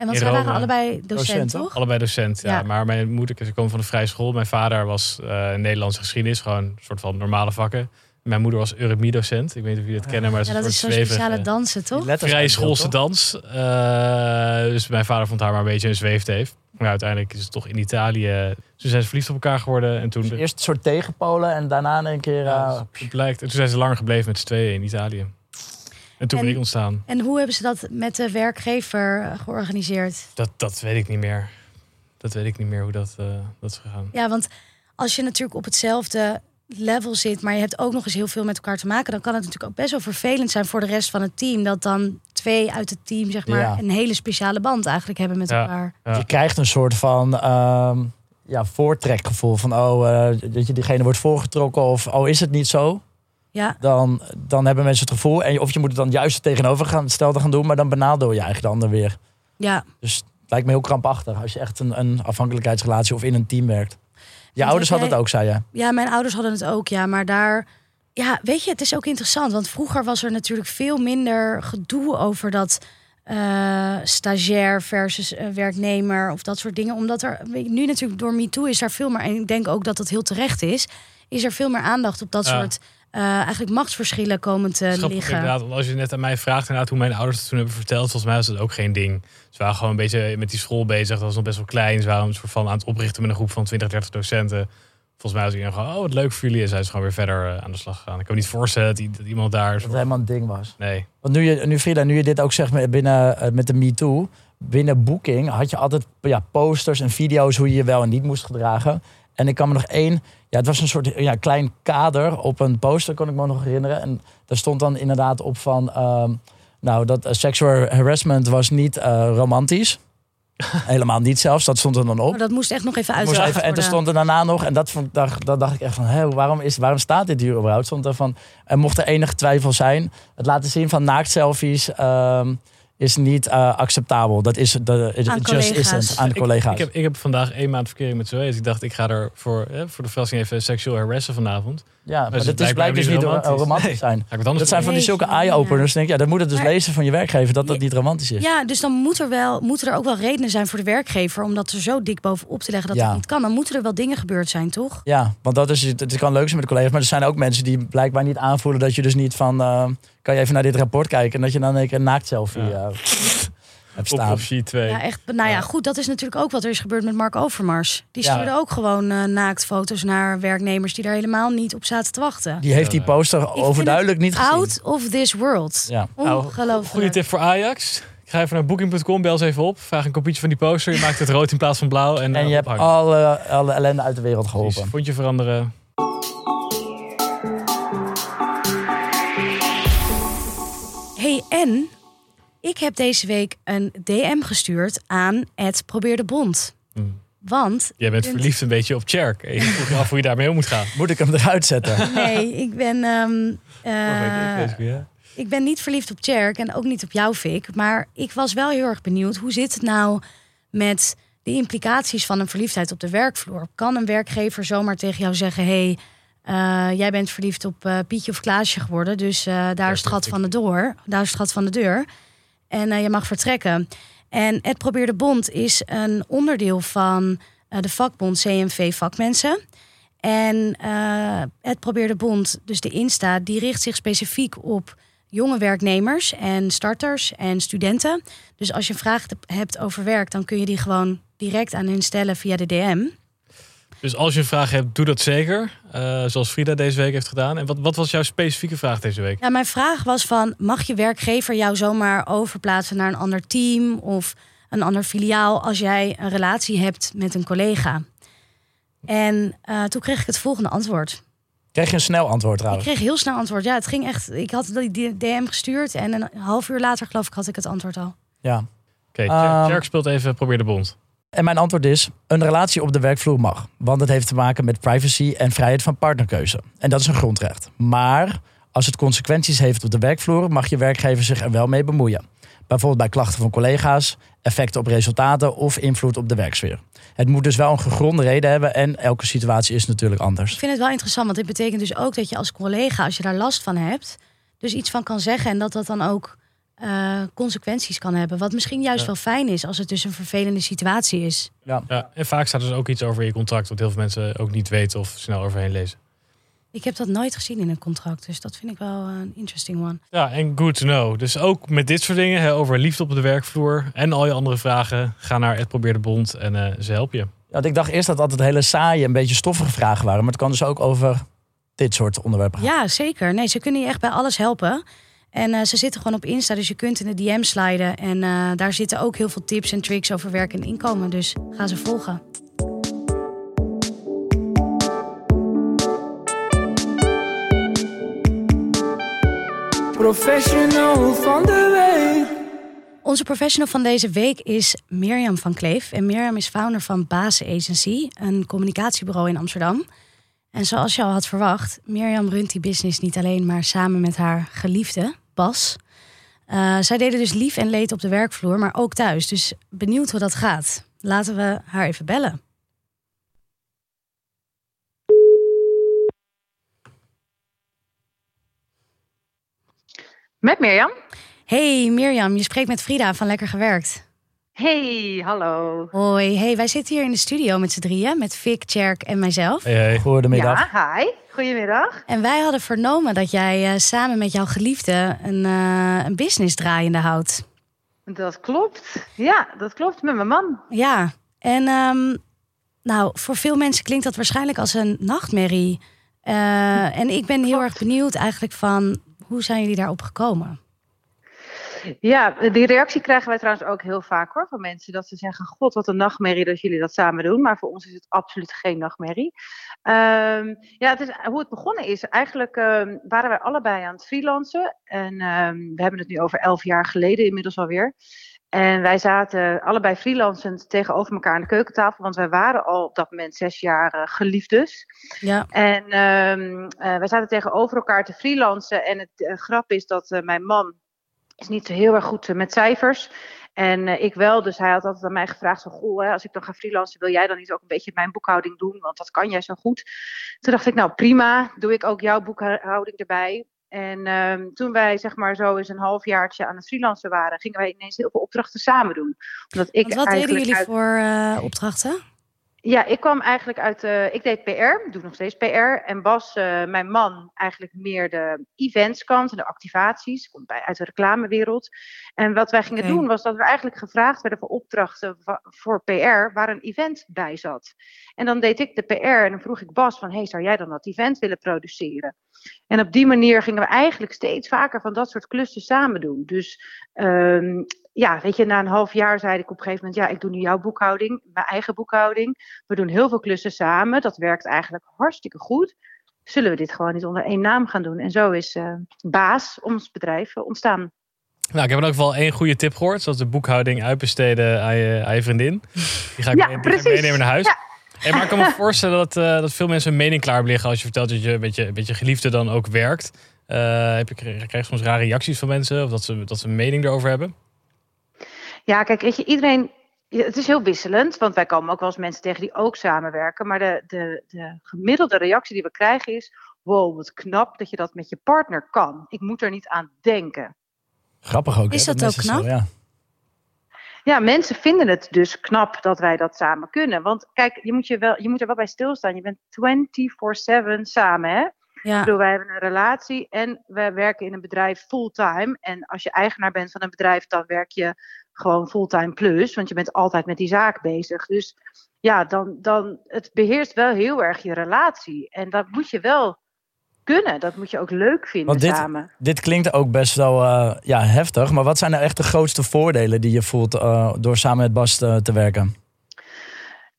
En want zij waren allebei docent, Docent, toch? toch? allebei docent. Ja. Ja. Maar mijn moeder, ze komen van de vrije school. Mijn vader was eh Nederlandse geschiedenis. Gewoon een soort van normale vakken. Mijn moeder was eurythmie-docent. Ik weet niet of jullie dat kennen, maar Ja, dat is zo'n speciale dansen, toch? Vrije uitbeeld, schoolse toch? dans. Eh, dus mijn vader vond haar maar een beetje een zweefteef. Maar uiteindelijk is het toch in Italië. Ze zijn ze verliefd op elkaar geworden. En toen... Dus eerst een soort tegenpolen en daarna een keer... Ja, eh, het blijkt. En toen zijn ze langer gebleven met z'n tweeën in Italië. En toen En- ben ik ontstaan. En hoe hebben ze dat met de werkgever eh, georganiseerd? Dat, dat weet ik niet meer. Dat weet ik niet meer hoe dat, eh, dat is gegaan. Ja, want als je natuurlijk op hetzelfde level zit, maar je hebt ook nog eens heel veel met elkaar te maken, dan kan het natuurlijk ook best wel vervelend zijn voor de rest van het team. Dat dan twee uit het team, zeg maar, Ja. een hele speciale band eigenlijk hebben met Ja. elkaar. Ja. Je krijgt een soort van ehm, ja, voortrekgevoel. Van, oh, eh, dat je diegene wordt voorgetrokken of, oh, is het niet zo? Ja, Dan, dan hebben mensen het gevoel. En, je- of je moet het dan juist het tegenovergestelde gaan doen, maar dan benadeel je eigenlijk de ander weer. ja. Dus het lijkt me heel krampachtig als je echt een, een afhankelijkheidsrelatie of in een team werkt. Je ouders hadden jij- het ook, zei je. Ja, mijn ouders hadden het ook, ja. Maar daar, ja, weet je, het is ook interessant. Want vroeger was er natuurlijk veel minder gedoe over dat eh, stagiair versus eh, werknemer of dat soort dingen. Omdat er nu natuurlijk door MeToo is daar veel meer, en ik denk ook dat dat heel terecht is, is er veel meer aandacht op dat Ja. soort eh, eigenlijk machtsverschillen komen te Grappig liggen. inderdaad, want als je net aan mij vraagt inderdaad, hoe mijn ouders het toen hebben verteld, volgens mij was dat ook geen ding. Ze waren gewoon een beetje met die school bezig. Dat was nog best wel klein. Ze waren een soort van aan het oprichten met een groep van 20, 30 docenten. Volgens mij was iedereen gewoon, oh wat leuk voor jullie. En zijn ze gewoon weer verder eh, aan de slag gegaan. Ik kan me niet voorstellen dat, dat iemand daar... Dat het helemaal een ding was. Nee. Want nu, je, nu Frida, nu je dit ook zegt met- binnen, eh, met de MeToo, binnen Booking had je altijd ja, posters en video's hoe je je wel en niet moest gedragen. En ik kan me nog één, ja, het was een soort ja, klein kader op een poster, kon ik me nog herinneren. En daar stond dan inderdaad op van, ehm, nou, dat eh, sexual harassment was niet eh, romantisch. Helemaal niet zelfs, dat stond er dan op. Oh, dat moest echt nog even even, en er stond er daarna nog, en dat, vond, dat dacht ik echt van, hé, waarom, is, waarom staat dit hier überhaupt? Stond er van, en mocht er enige twijfel zijn, het laten zien van naaktselfies ehm, is niet eh, acceptabel. Dat is, dat, it Aan just collega's. isn't, aan de Ik, collega's. ik, heb, ik heb vandaag één maand verkering met Zoe. Dus ik dacht, ik ga er voor, eh, voor de verrassing even seksueel harassen vanavond. Ja, maar het dat is blijkt dus niet niet romantisch. romantisch, Nee. zijn. Dat zijn van die zulke eye-openers. Denk ik, ja, dan moet het dus Maar- lezen van je werkgever dat dat Ja. niet romantisch is. Ja, dus dan moet er wel, moeten er ook wel redenen zijn voor de werkgever om dat er zo dik bovenop te leggen dat Ja. dat niet kan. Dan moeten er wel dingen gebeurd zijn, toch? Ja, want dat is, het kan leuk zijn met de collega's, maar er zijn ook mensen die blijkbaar niet aanvoelen dat je dus niet van, eh, kan je even naar dit rapport kijken en dat je dan een keer een naaktselfie Ja. eh, hebt Op, staan. op sheet 2. Ja, echt. Nou ja, goed, dat is natuurlijk ook wat er is gebeurd met Mark Overmars. Die Ja. stuurde ook gewoon eh, naaktfoto's naar werknemers die daar helemaal niet op zaten te wachten. Die heeft die poster overduidelijk niet gezien. Out of this world. Ja. Nou, Ongelooflijk. Goede tip voor Ajax. Ik ga even naar booking.com, bel ze even op. Vraag een kopietje van die poster. Je maakt het rood in plaats van blauw. En, En eh, je hebt alle, alle ellende uit de wereld Precies. geholpen. Vond je veranderen? Hey, en ik heb deze week een DM gestuurd aan het Probeer de Bond. Hm. Want Jij bent Ik- verliefd een beetje op Cherk. Je vroeg je af hoe je daarmee om moet gaan. Moet ik hem eruit zetten? nee, ik ben, ehm, eh, keer, ja. ik ben niet verliefd op Tjerk en ook niet op jou, Fik. Maar ik was wel heel erg benieuwd. Hoe zit het nou met de implicaties van een verliefdheid op de werkvloer? Kan een werkgever zomaar tegen jou zeggen... hey, eh, jij bent verliefd op eh, Pietje of Klaasje geworden... dus eh, daar is het gat van de deur. Daar is het gat van de deur. En eh, je mag vertrekken. En het Probeer de Bond is een onderdeel van eh, de vakbond CNV Vakmensen... En eh, het Probeer de Bond, dus de Insta, die richt zich specifiek op jonge werknemers en starters en studenten. Dus als je vraag hebt over werk, dan kun je die gewoon direct aan hen stellen via de DM. Dus als je een vraag hebt, doe dat zeker. Eh, zoals Frida deze week heeft gedaan. En wat, wat was jouw specifieke vraag deze week? Ja, mijn vraag was van, mag je werkgever jou zomaar overplaatsen naar een ander team of een ander filiaal als jij een relatie hebt met een collega? En eh, toen kreeg ik het volgende antwoord. Krijg je een snel antwoord Ik trouwens? kreeg heel snel antwoord. Ja, het ging echt. Ik had die DM gestuurd en een half uur later, geloof ik, had ik het antwoord al. Ja. Oké, Ehm, Cherk speelt even Probeer de Bond. En mijn antwoord is: een relatie op de werkvloer mag. Want het heeft te maken met privacy en vrijheid van partnerkeuze. En dat is een grondrecht. Maar als het consequenties heeft op de werkvloer, mag je werkgever zich er wel mee bemoeien. Bijvoorbeeld bij klachten van collega's, effecten op resultaten of invloed op de werksfeer. Het moet dus wel een gegronde reden hebben en elke situatie is natuurlijk Ik anders. vind het wel interessant, want dit betekent dus ook dat je als collega, als je daar last van hebt, dus iets van kan zeggen en dat dat dan ook eh, consequenties kan hebben. Wat misschien juist Ja. wel fijn is als het dus een vervelende situatie is. Ja, en vaak staat er dus ook iets over je contract... wat heel veel mensen ook niet weten of snel overheen lezen. Ik heb dat nooit gezien in een contract, dus dat vind ik wel een interesting one. Ja, en good to know. Dus ook met dit soort dingen, hè, over liefde op de werkvloer... en al je andere vragen, ga naar het Probeer de Bond en eh, ze helpen je. Ja, want ik dacht eerst dat altijd hele saaie, een beetje stoffige vragen waren. Maar het kan dus ook over dit soort onderwerpen gaan. Ja, zeker. Nee, ze kunnen je echt bij alles helpen. En eh, ze zitten gewoon op Insta, dus je kunt in de DM sliden. En eh, daar zitten ook heel veel tips en tricks over werk en inkomen. Dus ga ze volgen. Professional van de week. Onze professional van deze week is Mirjam van Kleef. En Mirjam is founder van Base Agency, een communicatiebureau in Amsterdam. En zoals je al had verwacht, Mirjam runt die business niet alleen, maar samen met haar geliefde, Bas. Eh, zij deden dus lief en leed op de werkvloer, maar ook thuis. Dus benieuwd hoe dat gaat. Laten we haar even bellen. Met Mirjam? Hey Mirjam, je spreekt met Frida van Lekker Gewerkt. Hey, hallo. Hoi, hey, wij zitten hier in de studio met z'n drieën, met Vic, Tjerk en mijzelf. Hey, hey. Goedemiddag. Ja, hi. Goedemiddag. En wij hadden vernomen dat jij eh, samen met jouw geliefde een, eh, een business draaiende houdt. Dat klopt. Ja, dat klopt. Met mijn man. Ja, en ehm, nou, voor veel mensen klinkt dat waarschijnlijk als een nachtmerrie. Eh, en ik ben heel erg benieuwd eigenlijk van, hoe zijn jullie daarop gekomen? Ja, die reactie krijgen wij trouwens ook heel vaak hoor van mensen. Dat ze zeggen, god wat een nachtmerrie dat jullie dat samen doen. Maar voor ons is het absoluut geen nachtmerrie. Ehm, ja, het is, hoe het begonnen is. Eigenlijk ehm, waren wij allebei aan het freelancen. En ehm, we hebben het nu over elf jaar geleden inmiddels alweer. En wij zaten allebei freelancend tegenover elkaar aan de keukentafel. Want wij waren al op dat moment zes jaar uh, geliefdes. Ja, En eh, wij zaten tegenover elkaar te freelancen. En het eh, grap is dat eh, mijn man is niet zo heel erg goed eh, met cijfers. En eh, ik wel, dus hij had altijd aan mij gevraagd: zo, goh, hè, als ik dan ga freelancen, wil jij dan niet ook een beetje mijn boekhouding doen? Want dat kan jij zo goed. Toen dacht ik, nou prima, doe ik ook jouw boekhouding erbij. En ehm, toen wij zeg maar zo eens een halfjaartje aan het freelancen waren, gingen wij ineens heel veel opdrachten samen doen. Omdat ik Want wat deden jullie uit- voor eh, opdrachten? Ja, ik kwam eigenlijk uit, eh, ik deed PR, doe nog steeds PR. En Bas, eh, mijn man, eigenlijk meer de eventskant en de activaties, komt bij, uit de reclamewereld. En wat wij gingen doen was dat we eigenlijk gevraagd werden voor opdrachten voor PR waar een event bij zat. En dan deed ik de PR en dan vroeg ik Bas van, hey, zou jij dan dat event willen produceren? En op die manier gingen we eigenlijk steeds vaker van dat soort klussen samen doen. Dus ehm, ja, weet je, na een half jaar zei ik op een gegeven moment, ja, ik doe nu jouw boekhouding, mijn eigen boekhouding. We doen heel veel klussen samen. Dat werkt eigenlijk hartstikke goed. Zullen we dit gewoon niet onder één naam gaan doen? En zo is eh, Baas, ons bedrijf, eh, ontstaan. Nou, ik heb in elk geval één goede tip gehoord. Zoals de boekhouding uitbesteden aan je, aan je vriendin. Die ga ik, Ja, mee- die ga ik precies. meenemen naar huis. Ja. Hey, maar ik kan me voorstellen dat, eh, dat veel mensen hun mening klaar liggen als je vertelt dat je met je, met je geliefde dan ook werkt. Eh, heb je, krijg je soms rare reacties van mensen of dat ze, dat ze een mening erover hebben? Ja, kijk, weet je, iedereen. Het is heel wisselend, want wij komen ook wel eens mensen tegen die ook samenwerken. Maar de, de, de gemiddelde reactie die we krijgen is: Wow, wat knap dat je dat met je partner kan. Ik moet er niet aan denken. Grappig ook. Is hè, dat mensen ook knap? Zo, ja. Ja, mensen vinden het dus knap dat wij dat samen kunnen. Want kijk, je moet, je wel, je moet er wel bij stilstaan. Je bent 24-7 samen, hè? Ik Ja, bedoel, wij hebben een relatie en we werken in een bedrijf fulltime. En als je eigenaar bent van een bedrijf, dan werk je gewoon fulltime plus. Want je bent altijd met die zaak bezig. Dus ja, dan, dan het beheerst wel heel erg je relatie. En dat moet je wel kunnen. Dat moet je ook leuk vinden Want dit- samen. Dit klinkt ook best wel eh, ja, heftig. Maar wat zijn nou echt de grootste voordelen die je voelt eh, door samen met Bas te, te werken?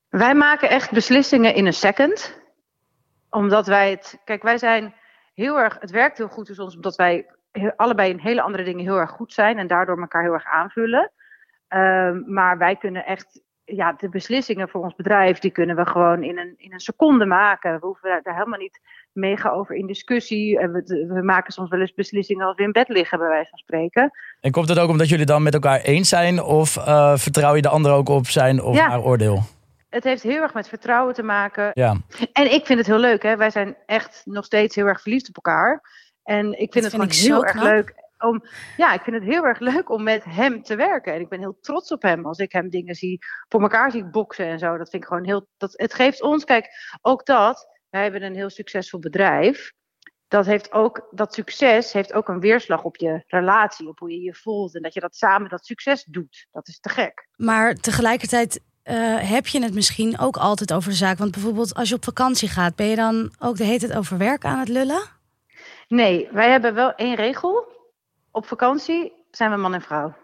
Wij maken echt beslissingen in een second. Omdat wij het. Kijk, wij zijn heel erg. Het werkt heel goed tussen ons, omdat wij allebei in hele andere dingen heel erg goed zijn. En daardoor elkaar heel erg aanvullen. Ehm, maar wij kunnen echt. Ja, de beslissingen voor ons bedrijf, die kunnen we gewoon in een, in een seconde maken. We hoeven daar helemaal niet mega over in discussie. En we, we maken soms wel eens beslissingen als we in bed liggen, bij wijze van spreken. En komt het ook omdat jullie dan met elkaar eens zijn? Of eh, vertrouw je de ander ook op zijn of Ja. haar oordeel? Het heeft heel erg met vertrouwen te maken. Ja. En ik vind het heel leuk, hè. Wij zijn echt nog steeds heel erg verliefd op elkaar. En ik vind Dat het vind gewoon ik zo heel erg knap. leuk om... Ja, ik vind het heel erg leuk om met hem te werken. En ik ben heel trots op hem als ik hem dingen zie... voor elkaar zie boksen en zo. Dat vind ik gewoon heel... Dat, het geeft ons... Kijk, ook dat... Wij hebben een heel succesvol bedrijf. Dat heeft ook... Dat succes heeft ook een weerslag op je relatie. Op hoe je je voelt. En dat je dat samen dat succes doet. Dat is te gek. maar tegelijkertijd eh, heb je het misschien ook altijd over de zaak. Want bijvoorbeeld als je op vakantie gaat, ben je dan ook de hele tijd over werk aan het lullen? Nee, wij hebben wel één regel. Op vakantie zijn we man en vrouw.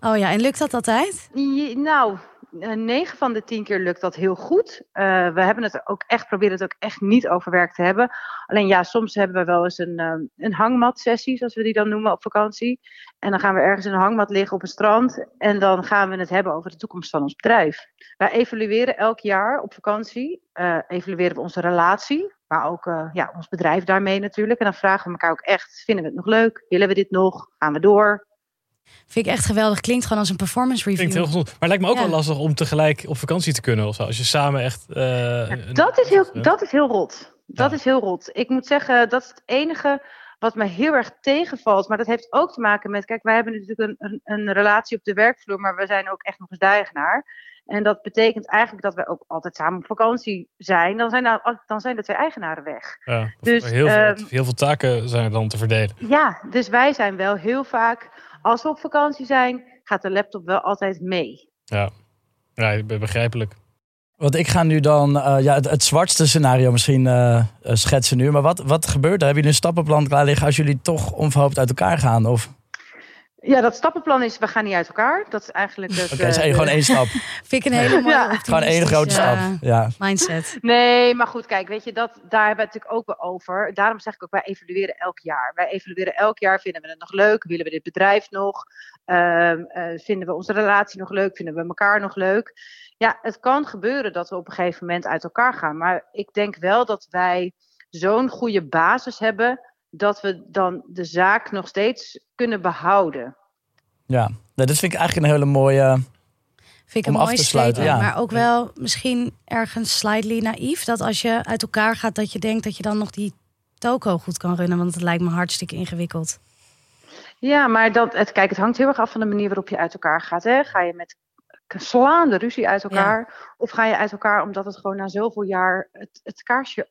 Oh ja, en lukt dat altijd? Je- Nou, eh, negen van de tien keer lukt dat heel goed. Eh, we hebben het ook echt, proberen het ook echt niet over werk te hebben. Alleen ja, soms hebben we wel eens een, eh, een hangmat-sessie, zoals we die dan noemen, op vakantie. En dan gaan we ergens in een hangmat liggen op een strand. En dan gaan we het hebben over de toekomst van ons bedrijf. Wij evalueren elk jaar op vakantie. eh, evalueren we onze relatie, maar ook eh, ja, ons bedrijf daarmee natuurlijk. En dan vragen we elkaar ook echt, vinden we het nog leuk? Willen we dit nog? Gaan we door? Vind ik echt geweldig. Klinkt gewoon als een performance review. Klinkt heel gezond. Maar het lijkt me ook Ja. wel lastig om tegelijk op vakantie te kunnen. Of zo. Als je samen echt... eh, Dat is heel, dat is heel rot. Dat Ja. is heel rot. Ik moet zeggen, dat is het enige Wat me heel erg tegenvalt, maar dat heeft ook te maken met, kijk, wij hebben natuurlijk een, een, een relatie op de werkvloer, maar we zijn ook echt nog eens de eigenaar. En dat betekent eigenlijk dat we ook altijd samen op vakantie zijn. Dan zijn, nou, dan zijn de twee eigenaren weg. Ja, Dus, heel, veel, ehm, heel veel taken zijn er dan te verdelen. Ja, dus wij zijn wel heel vaak, als we op vakantie zijn, gaat de laptop wel altijd mee. Ja, ja be- begrijpelijk. Want ik ga nu dan eh, ja, het, het zwartste scenario misschien eh, eh, schetsen nu. Maar wat, wat gebeurt er? Hebben jullie een stappenplan klaar liggen als jullie toch onverhoopt uit elkaar gaan? Of Ja, dat stappenplan is, we gaan niet uit elkaar. Dat is eigenlijk het... oké, het is eh, één- gewoon één stap. Vind ik een hele mooie Ja. Gewoon één grote stap. optimistische, Ja. eh, mindset. Nee, maar goed, kijk, weet je, dat, daar hebben we het natuurlijk ook wel over. Daarom zeg ik ook, wij evalueren elk jaar. Wij evalueren elk jaar, vinden we het nog leuk? Willen we dit bedrijf nog? Ehm, eh, vinden we onze relatie nog leuk? Vinden we elkaar nog leuk? Ja, het kan gebeuren dat we op een gegeven moment uit elkaar gaan. Maar ik denk wel dat wij zo'n goede basis hebben... dat we dan de zaak nog steeds kunnen behouden. ja. Nee, dat vind ik eigenlijk een hele mooie... Vind ik Om een af mooi te sluiten, statement, ja. maar ook wel misschien ergens slightly naïef. Dat als je uit elkaar gaat, dat je denkt dat je dan nog die toko goed kan runnen. Want het lijkt me hartstikke ingewikkeld. Ja, maar dat, het, kijk, het hangt heel erg af van de manier waarop je uit elkaar gaat. Hè? Ga je met slaande ruzie uit elkaar? Of ga je uit elkaar omdat het gewoon na zoveel jaar het, het kaarsje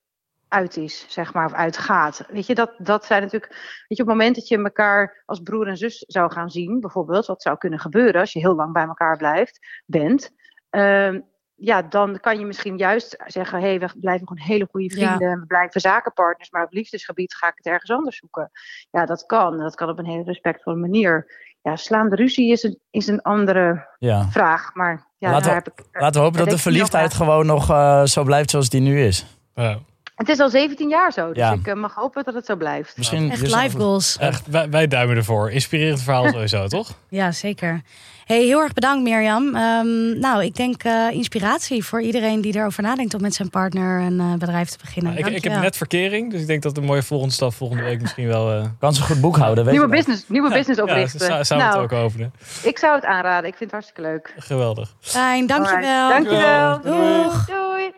uit is, zeg maar, of uitgaat? Weet je, dat, dat zijn natuurlijk... Weet je, op het moment dat je elkaar als broer en zus zou gaan zien, bijvoorbeeld, wat zou kunnen gebeuren als je heel lang bij elkaar blijft, bent... ehm, ja, dan kan je misschien juist zeggen: hé, hey, we blijven gewoon hele goede vrienden. en We blijven zakenpartners, maar op liefdesgebied ga ik het ergens anders zoeken. Ja, dat kan. Dat kan op een hele respectvolle manier. Ja, slaande ruzie is een, is een andere Ja. vraag. Maar ja, Laten daar we- heb ik. Laten we hopen dat de verliefdheid gewoon nog eh, zo blijft zoals die nu is. Ja. Het is al 17 jaar zo, dus Ja. ik eh, mag hopen dat het zo blijft. Misschien Echt dus- life goals. Echt, wij, wij duimen ervoor. Inspirerend verhaal sowieso, toch? Ja, zeker. Hey, heel erg bedankt Mirjam. Ehm, nou, ik denk eh, inspiratie voor iedereen die erover nadenkt om met zijn partner een eh, bedrijf te beginnen. Nou, ik, ik heb Dankjewel. net verkering, dus ik denk dat de mooie volgende stap volgende week misschien wel... eh Kan ze goed boekhouden, weet Nieuwe je business, nieuwe business ja, oprichten. samen nou, het ook openen. ik zou het aanraden. Ik vind het hartstikke leuk. Geweldig. Fijn, dankjewel. Alright, Dankjewel. Doeg. Doei.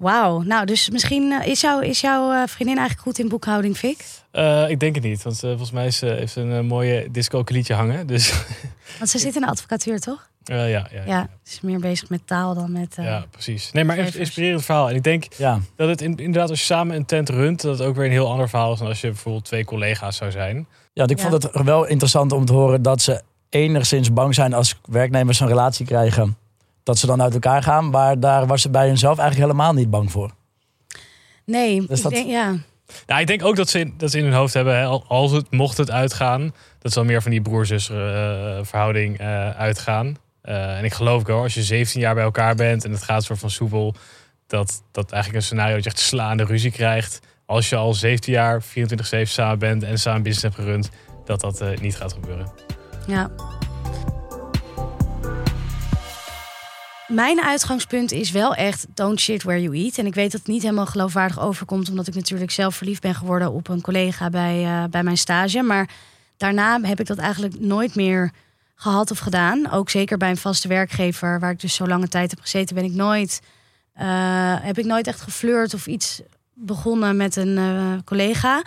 Wauw, nou dus misschien eh, is, jou, is jouw eh, vriendin eigenlijk goed in boekhouding, Fik? Eh, ik denk het niet, want eh, volgens mij is, eh, heeft ze een eh, mooie disco-liedje hangen. Dus Want ze zit in de advocatuur, toch? eh, ja, ja, ja. Ja, ze is meer bezig met taal dan met... eh, Ja, precies. Nee, maar een inspirerend verhaal. En ik denk Ja, dat het in- inderdaad, als je samen een tent runt, dat het ook weer een heel ander verhaal is dan als je bijvoorbeeld twee collega's zou zijn. ja want ik Ja. vond het wel interessant om te horen dat ze enigszins bang zijn als werknemers een relatie krijgen. Dat ze dan uit elkaar gaan, maar daar was ze bij hunzelf eigenlijk helemaal niet bang voor. Nee, Dus ik dat- denk, ja. Nou, ik denk ook dat ze, in- dat ze in hun hoofd hebben, hè, als het, mocht het uitgaan, dat ze wel meer van die broer-zus eh, verhouding eh, uitgaan. Eh, en ik geloof ook wel, als je 17 jaar bij elkaar bent en het gaat soort van soepel, dat dat eigenlijk een scenario dat je echt slaande ruzie krijgt. Als je al 17 jaar, 24-7 samen bent en samen business hebt gerund, dat dat eh, niet gaat gebeuren. Ja. Mijn uitgangspunt is wel echt don't shit where you eat. En ik weet dat het niet helemaal geloofwaardig overkomt, omdat ik natuurlijk zelf verliefd ben geworden op een collega bij, eh, bij mijn stage. Maar daarna heb ik dat eigenlijk nooit meer gehad of gedaan. Ook zeker bij een vaste werkgever, waar ik dus zo lange tijd heb gezeten, ben ik nooit, eh, heb ik nooit echt geflirt of iets begonnen met een eh, collega.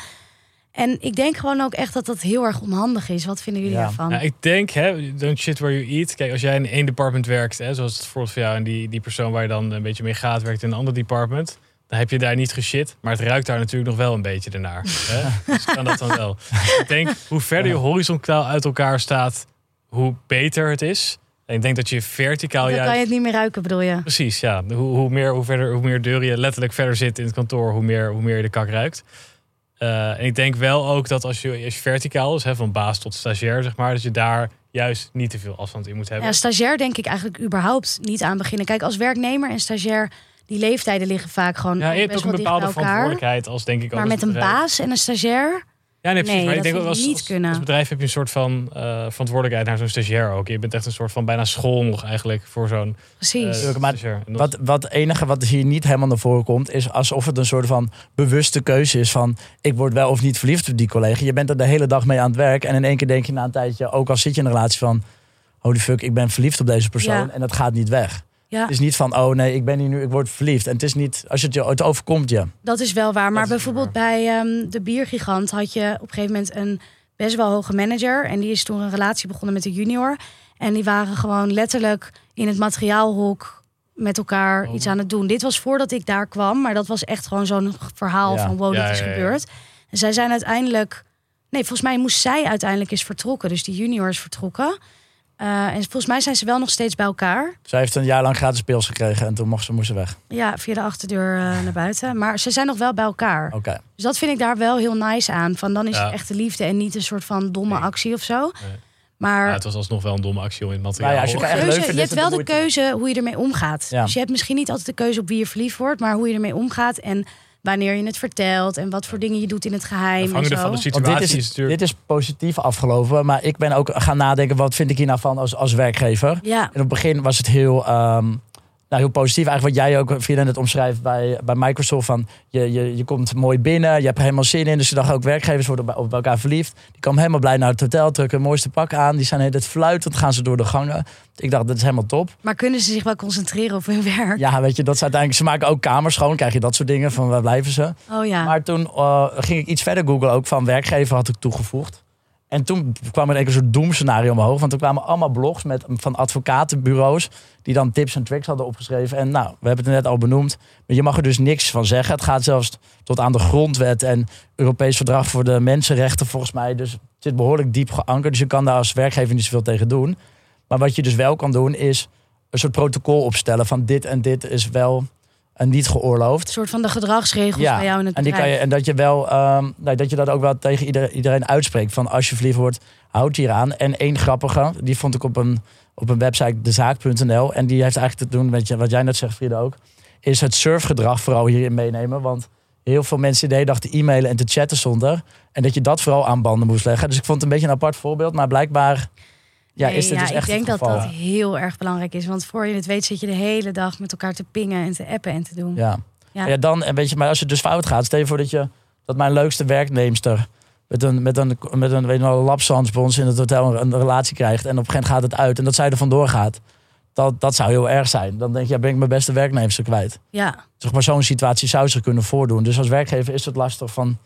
En ik denk gewoon ook echt dat dat heel erg onhandig is. Wat vinden jullie Ja. daarvan? Nou, ik denk, hè, don't shit where you eat. Kijk, als jij in één department werkt, hè, zoals het bijvoorbeeld voor jou en die, die persoon waar je dan een beetje mee gaat, werkt in een ander department. Dan heb je daar niet geshit, maar het ruikt daar natuurlijk nog wel een beetje ernaar. Hè? Dus kan dat dan wel. Ik denk, hoe verder je horizontaal uit elkaar staat, hoe beter het is. En ik denk dat je verticaal dan kan juist... je het niet meer ruiken, bedoel je? Precies, ja. Hoe, hoe, meer, hoe, verder, hoe meer deuren je letterlijk verder zit in het kantoor, hoe meer, hoe meer je de kak ruikt. Eh, en ik denk wel ook dat als je, als je verticaal is, hè, van baas tot stagiair, zeg maar, dat je daar juist niet te veel afstand in moet hebben. Ja, stagiair denk ik eigenlijk überhaupt niet aan beginnen. Kijk, als werknemer en stagiair, die leeftijden liggen vaak gewoon Ja, je hebt ook een bepaalde elkaar. verantwoordelijkheid als denk ik ook Maar met een bedrijf. baas en een stagiair, Ja, nee, precies. Nee, maar ik dat denk vind als, niet als, kunnen. als bedrijf heb je een soort van eh, verantwoordelijkheid naar zo'n stagiair ook. Je bent echt een soort van bijna school nog eigenlijk voor zo'n precies. eh, maar stagiair. En dat- Wat, wat enige wat hier niet helemaal naar voren komt, is alsof het een soort van bewuste keuze is van ik word wel of niet verliefd op die collega. Je bent er de hele dag mee aan het werk en in één keer denk je na een tijdje, ook al zit je in een relatie van holy fuck, ik ben verliefd op deze persoon Ja. en dat gaat niet weg. Ja. Het is niet van, oh nee, ik ben hier nu, ik word verliefd. En het is niet, als het je het overkomt je. Dat is wel waar. Maar is bijvoorbeeld bij ehm, de biergigant had je op een gegeven moment een best wel hoge manager. En die is toen een relatie begonnen met de junior. En die waren gewoon letterlijk in het materiaalhok met elkaar Oh. iets aan het doen. Dit was voordat ik daar kwam. Maar dat was echt gewoon zo'n verhaal Ja. van wow, Ja, dit is ja, ja. gebeurd. En zij zijn uiteindelijk... Nee, volgens mij moest zij uiteindelijk eens vertrokken. Dus die junior is vertrokken. Eh, en volgens mij zijn ze wel nog steeds bij elkaar. Zij heeft een jaar lang gratis pils gekregen en toen mocht ze, moest ze weg. Ja, via de achterdeur eh, naar buiten. Maar ze zijn nog wel bij elkaar. Oké. Dus dat vind ik daar wel heel nice aan. Van dan is Ja. het echt de liefde en niet een soort van domme Nee. actie of zo. Nee. Maar Ja, het was alsnog wel een domme actie om in het materiaal. Nou ja, als je leuk je hebt wel de keuze hoe je ermee omgaat. Ja. Dus je hebt misschien niet altijd de keuze op wie je verliefd wordt, maar hoe je ermee omgaat en wanneer je het vertelt en wat voor dingen je doet in het geheim. En Afhankelijk zo. van de situatie dit is, is, natuurlijk... dit is positief afgelopen, maar ik ben ook gaan nadenken, wat vind ik hier nou van als, als werkgever? Ja, En op het begin was het heel, ehm, nou, heel positief. Eigenlijk wat jij ook via net omschrijft bij, bij Microsoft. Van je, je, je komt mooi binnen, je hebt er helemaal zin in. Dus je dacht ook werkgevers worden bij, op elkaar verliefd. Die komen helemaal blij naar het hotel, trekken het mooiste pak aan. Die zijn het fluitend, gaan ze door de gangen. Ik dacht, dat is helemaal top. maar kunnen ze zich wel concentreren op hun werk? Ja, weet je, dat is uiteindelijk... Ze maken ook kamers schoon, krijg je dat soort dingen. Van waar blijven ze? Oh ja. Maar toen eh, ging ik iets verder googlen ook van werkgever had ik toegevoegd. En toen kwam er een soort doemscenario omhoog. Want er kwamen allemaal blogs met, van advocatenbureaus... die dan tips en tricks hadden opgeschreven. En nou, we hebben het net al benoemd. Maar je mag er dus niks van zeggen. Het gaat zelfs tot aan de grondwet en Europees Verdrag voor de Mensenrechten volgens mij. Dus het zit behoorlijk diep geankerd. Dus je kan daar als werkgever niet zoveel tegen doen. Maar wat je dus wel kan doen is een soort protocol opstellen... van dit en dit is wel en niet geoorloofd. Een soort van de gedragsregels Ja, bij jou in het En, die kan bedrijf. je, en dat je wel ehm, nou, dat je dat ook wel tegen ieder- iedereen uitspreekt. Van als je verliefd wordt, houd hier aan. En één grappige, die vond ik op een, op een website, dezaak.nl. En die heeft eigenlijk te doen met wat jij net zegt, Frida ook. Is het surfgedrag vooral hierin meenemen. Want heel veel mensen de hele dag te e-mailen en te chatten zonder. En dat je dat vooral aan banden moest leggen. Dus ik vond het een beetje een apart voorbeeld. Maar blijkbaar ja, Nee, is dit ja, dus echt ik denk dat dat heel erg belangrijk is. Want voor je het weet zit je de hele dag met elkaar te pingen en te appen en te doen. Ja. Ja. Ja. dan, en weet je, maar als het dus fout gaat, stel je voor dat je dat mijn leukste werknemster met een, met een, met een, weet je wel, lapsans bij ons in het hotel een, relatie krijgt. En op een gegeven moment gaat het uit en dat zij er vandoor gaat. Dat, dat zou heel erg zijn. Dan denk je, ja, ben ik mijn beste werknemster kwijt. Ja. Zeg maar, zo'n situatie zou zich kunnen voordoen. Dus als werkgever is het lastig van,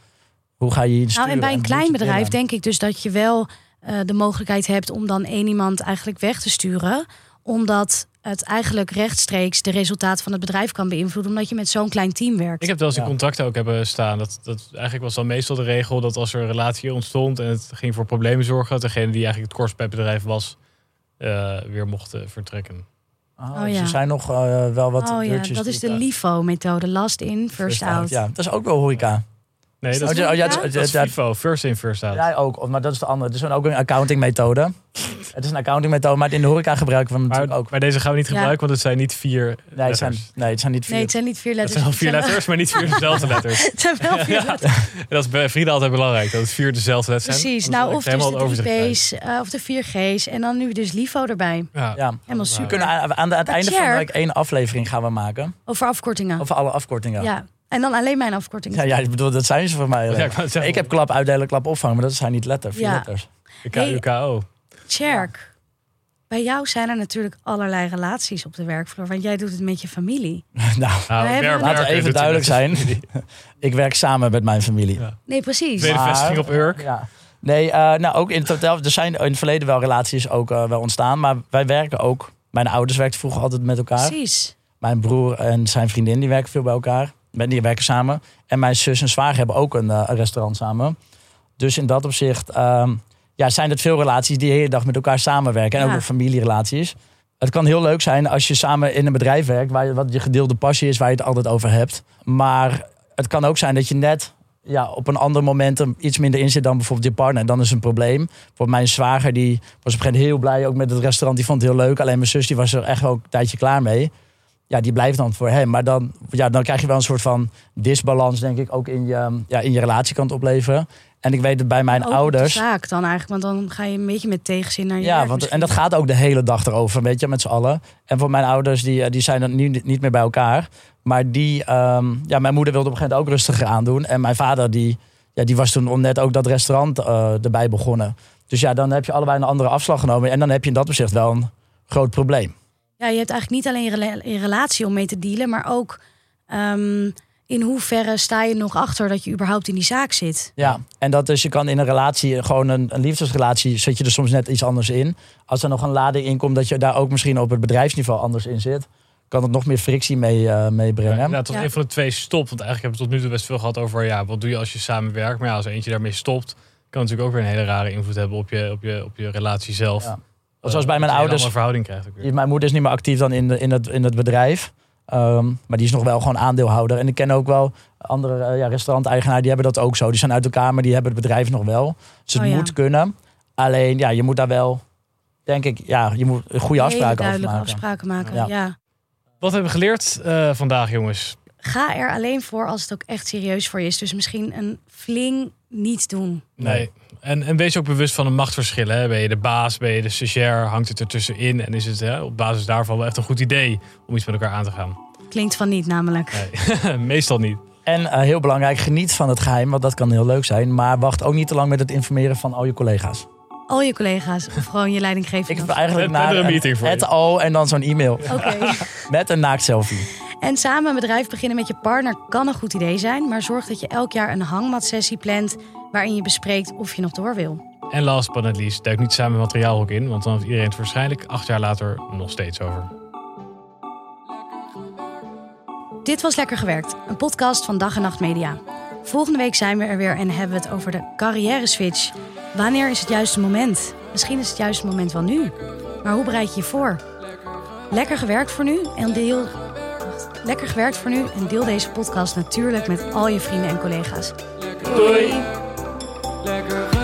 hoe ga je hier Nou, en bij een klein bedrijf denk ik dus dat je wel eh, de mogelijkheid hebt om dan één iemand eigenlijk weg te sturen. Omdat het eigenlijk rechtstreeks de resultaten van het bedrijf kan beïnvloeden. Omdat je met zo'n klein team werkt. Ik heb wel eens in Ja. contracten ook hebben staan. Dat, dat eigenlijk was dan meestal de regel dat als er een relatie ontstond en het ging voor problemen zorgen, dat degene die eigenlijk het kortst bij het bedrijf was, eh, weer mocht eh, vertrekken. Oh, Oh, dus ja. Er zijn nog eh, wel wat oh ja, dat is de LIFO-methode. Last in, first, out. Ja, dat is ook wel horeca. Nee, dat, dat is, Oh, ja, horeca? ja, dat is FIFO, first in, first out. Ja, ook. Maar dat is de andere. Het is ook een accounting methode. Het is een accounting methode, maar in de horeca gebruiken we hem maar, natuurlijk ook. maar deze gaan we niet Ja. gebruiken, want het zijn niet vier Nee, het letters. zijn, nee, het zijn niet vier. Nee, het zijn niet vier Het letters. zijn wel vier Het zijn letters, maar niet vier dezelfde letters. Het zijn wel vier letters. En dat is bij Frida altijd belangrijk, dat het vier dezelfde letters zijn. Precies. Nou, of dus de het eh, of de vier G's. En dan nu dus LIFO erbij. Ja. Ja. Helemaal We super. kunnen aan, aan, de- aan het einde van de week één aflevering gaan we maken. Over afkortingen. Over alle afkortingen. Ja. En dan alleen mijn afkortingen. Ja, ja, ik bedoel, dat zijn ze voor mij. Ja, ik heb klap uitdelen, klap opvangen, maar dat zijn niet letter, vier Ja. letters. De Hey. KUKO. Tjerk, bij jou zijn er natuurlijk allerlei relaties op de werkvloer. Want jij doet het met je familie. nou, Nou, Laten we werken even duidelijk zijn. ik werk samen met mijn familie. Ja. Nee, precies. Tweede vestiging op Urk. Ja. Nee, eh, nou ook in het hotel. Er zijn in het verleden wel relaties ook eh, wel ontstaan. Maar wij werken ook. Mijn ouders werkten vroeger altijd met elkaar. Precies. Mijn broer en zijn vriendin die werken veel bij elkaar. Ben- Die werken samen. En mijn zus en zwager hebben ook een, eh, restaurant samen. Dus in dat opzicht ehm, ja, zijn het veel relaties die de hele dag met elkaar samenwerken. En Ja. ook familierelaties. Het kan heel leuk zijn als je samen in een bedrijf werkt... Waar je, wat je gedeelde passie is, waar je het altijd over hebt. Maar het kan ook zijn dat je net ja, op een ander moment er iets minder in zit dan bijvoorbeeld je partner. En dan is het een probleem. Bijvoorbeeld mijn zwager die was op een gegeven moment heel blij ook met het restaurant. Die vond het heel leuk. Alleen mijn zus die was er echt wel een tijdje klaar mee. Ja, die blijft dan voor hem. Maar dan, ja, dan krijg je wel een soort van disbalans, denk ik, ook in je, ja, in je relatie kan het opleveren. En ik weet dat bij mijn Ook de ouders. zaak dan eigenlijk. Want dan ga je een beetje met tegenzin naar je Ja, want, en dat gaat ook de hele dag erover, weet je, met z'n allen. En voor mijn ouders, die, eh, die zijn dan nu niet meer bij elkaar. Maar die, ehm, ja, mijn moeder wilde op een gegeven moment ook rustiger aandoen. En mijn vader, die, ja, die was toen net ook dat restaurant eh, erbij begonnen. Dus ja, dan heb je allebei een andere afslag genomen. En dan heb je in dat opzicht wel een groot probleem. Ja, je hebt eigenlijk niet alleen je, rela- je relatie om mee te dealen, maar ook ehm, in hoeverre sta je nog achter dat je überhaupt in die zaak zit. Ja, en dat dus je kan in een relatie, gewoon een, een liefdesrelatie, zit je er soms net iets anders in. Als er nog een lading in komt dat je daar ook misschien op het bedrijfsniveau anders in zit, kan het nog meer frictie mee, eh, meebrengen. Ja, inderdaad, tot Ja. een van de twee stopt. Want eigenlijk hebben we tot nu toe best veel gehad over ja, wat doe je als je samenwerkt. Maar ja, als eentje daarmee stopt, kan het natuurlijk ook weer een hele rare invloed hebben op je, op je, op je relatie zelf. Ja. Zoals bij mijn een ouders. andere verhouding krijgt ook weer. Mijn moeder is niet meer actief dan in, de, in, het, in het bedrijf. Ehm, maar die is nog wel gewoon aandeelhouder. En ik ken ook wel andere ja, restauranteigenaren, die hebben dat ook zo. Die zijn uit elkaar, maar die hebben het bedrijf nog wel. Dus het Oh ja. moet kunnen. Alleen, ja, je moet daar wel, denk ik, ja, je moet goede afspraken over duidelijke maken. afspraken maken. Ja. Ja. Wat hebben we geleerd eh, vandaag, jongens? Ga er alleen voor als het ook echt serieus voor je is. Dus misschien een fling niet doen. Nee. En, en wees ook bewust van de machtsverschillen. Hè. Ben je de baas, ben je de stagiair, hangt het er tussenin? En is het hè, op basis daarvan wel echt een goed idee om iets met elkaar aan te gaan? Klinkt van niet namelijk. Nee, meestal niet. En eh, heel belangrijk, geniet van het geheim, want dat kan heel leuk zijn. Maar wacht ook niet te lang met het informeren van al je collega's. Al je collega's of gewoon je leidinggevende. Ik heb eigenlijk naar er een meeting voor het al en dan zo'n e-mail Oké. met een naakt selfie. En samen een bedrijf beginnen met je partner kan een goed idee zijn. Maar zorg dat je elk jaar een hangmatsessie plant. waarin je bespreekt of je nog door wil. En last but not least, duik niet samen materiaal ook in. Want dan heeft iedereen het waarschijnlijk acht jaar later nog steeds over. Dit was Lekker Gewerkt, een podcast van Dag en Nacht Media. Volgende week zijn we er weer en hebben we het over de carrière switch. Wanneer is het juiste moment? Misschien is het juiste moment wel nu. Maar hoe bereid je je voor? Lekker gewerkt voor nu en deel. Lekker gewerkt voor nu en deel deze podcast natuurlijk met al je vrienden en collega's. Doei! Lekker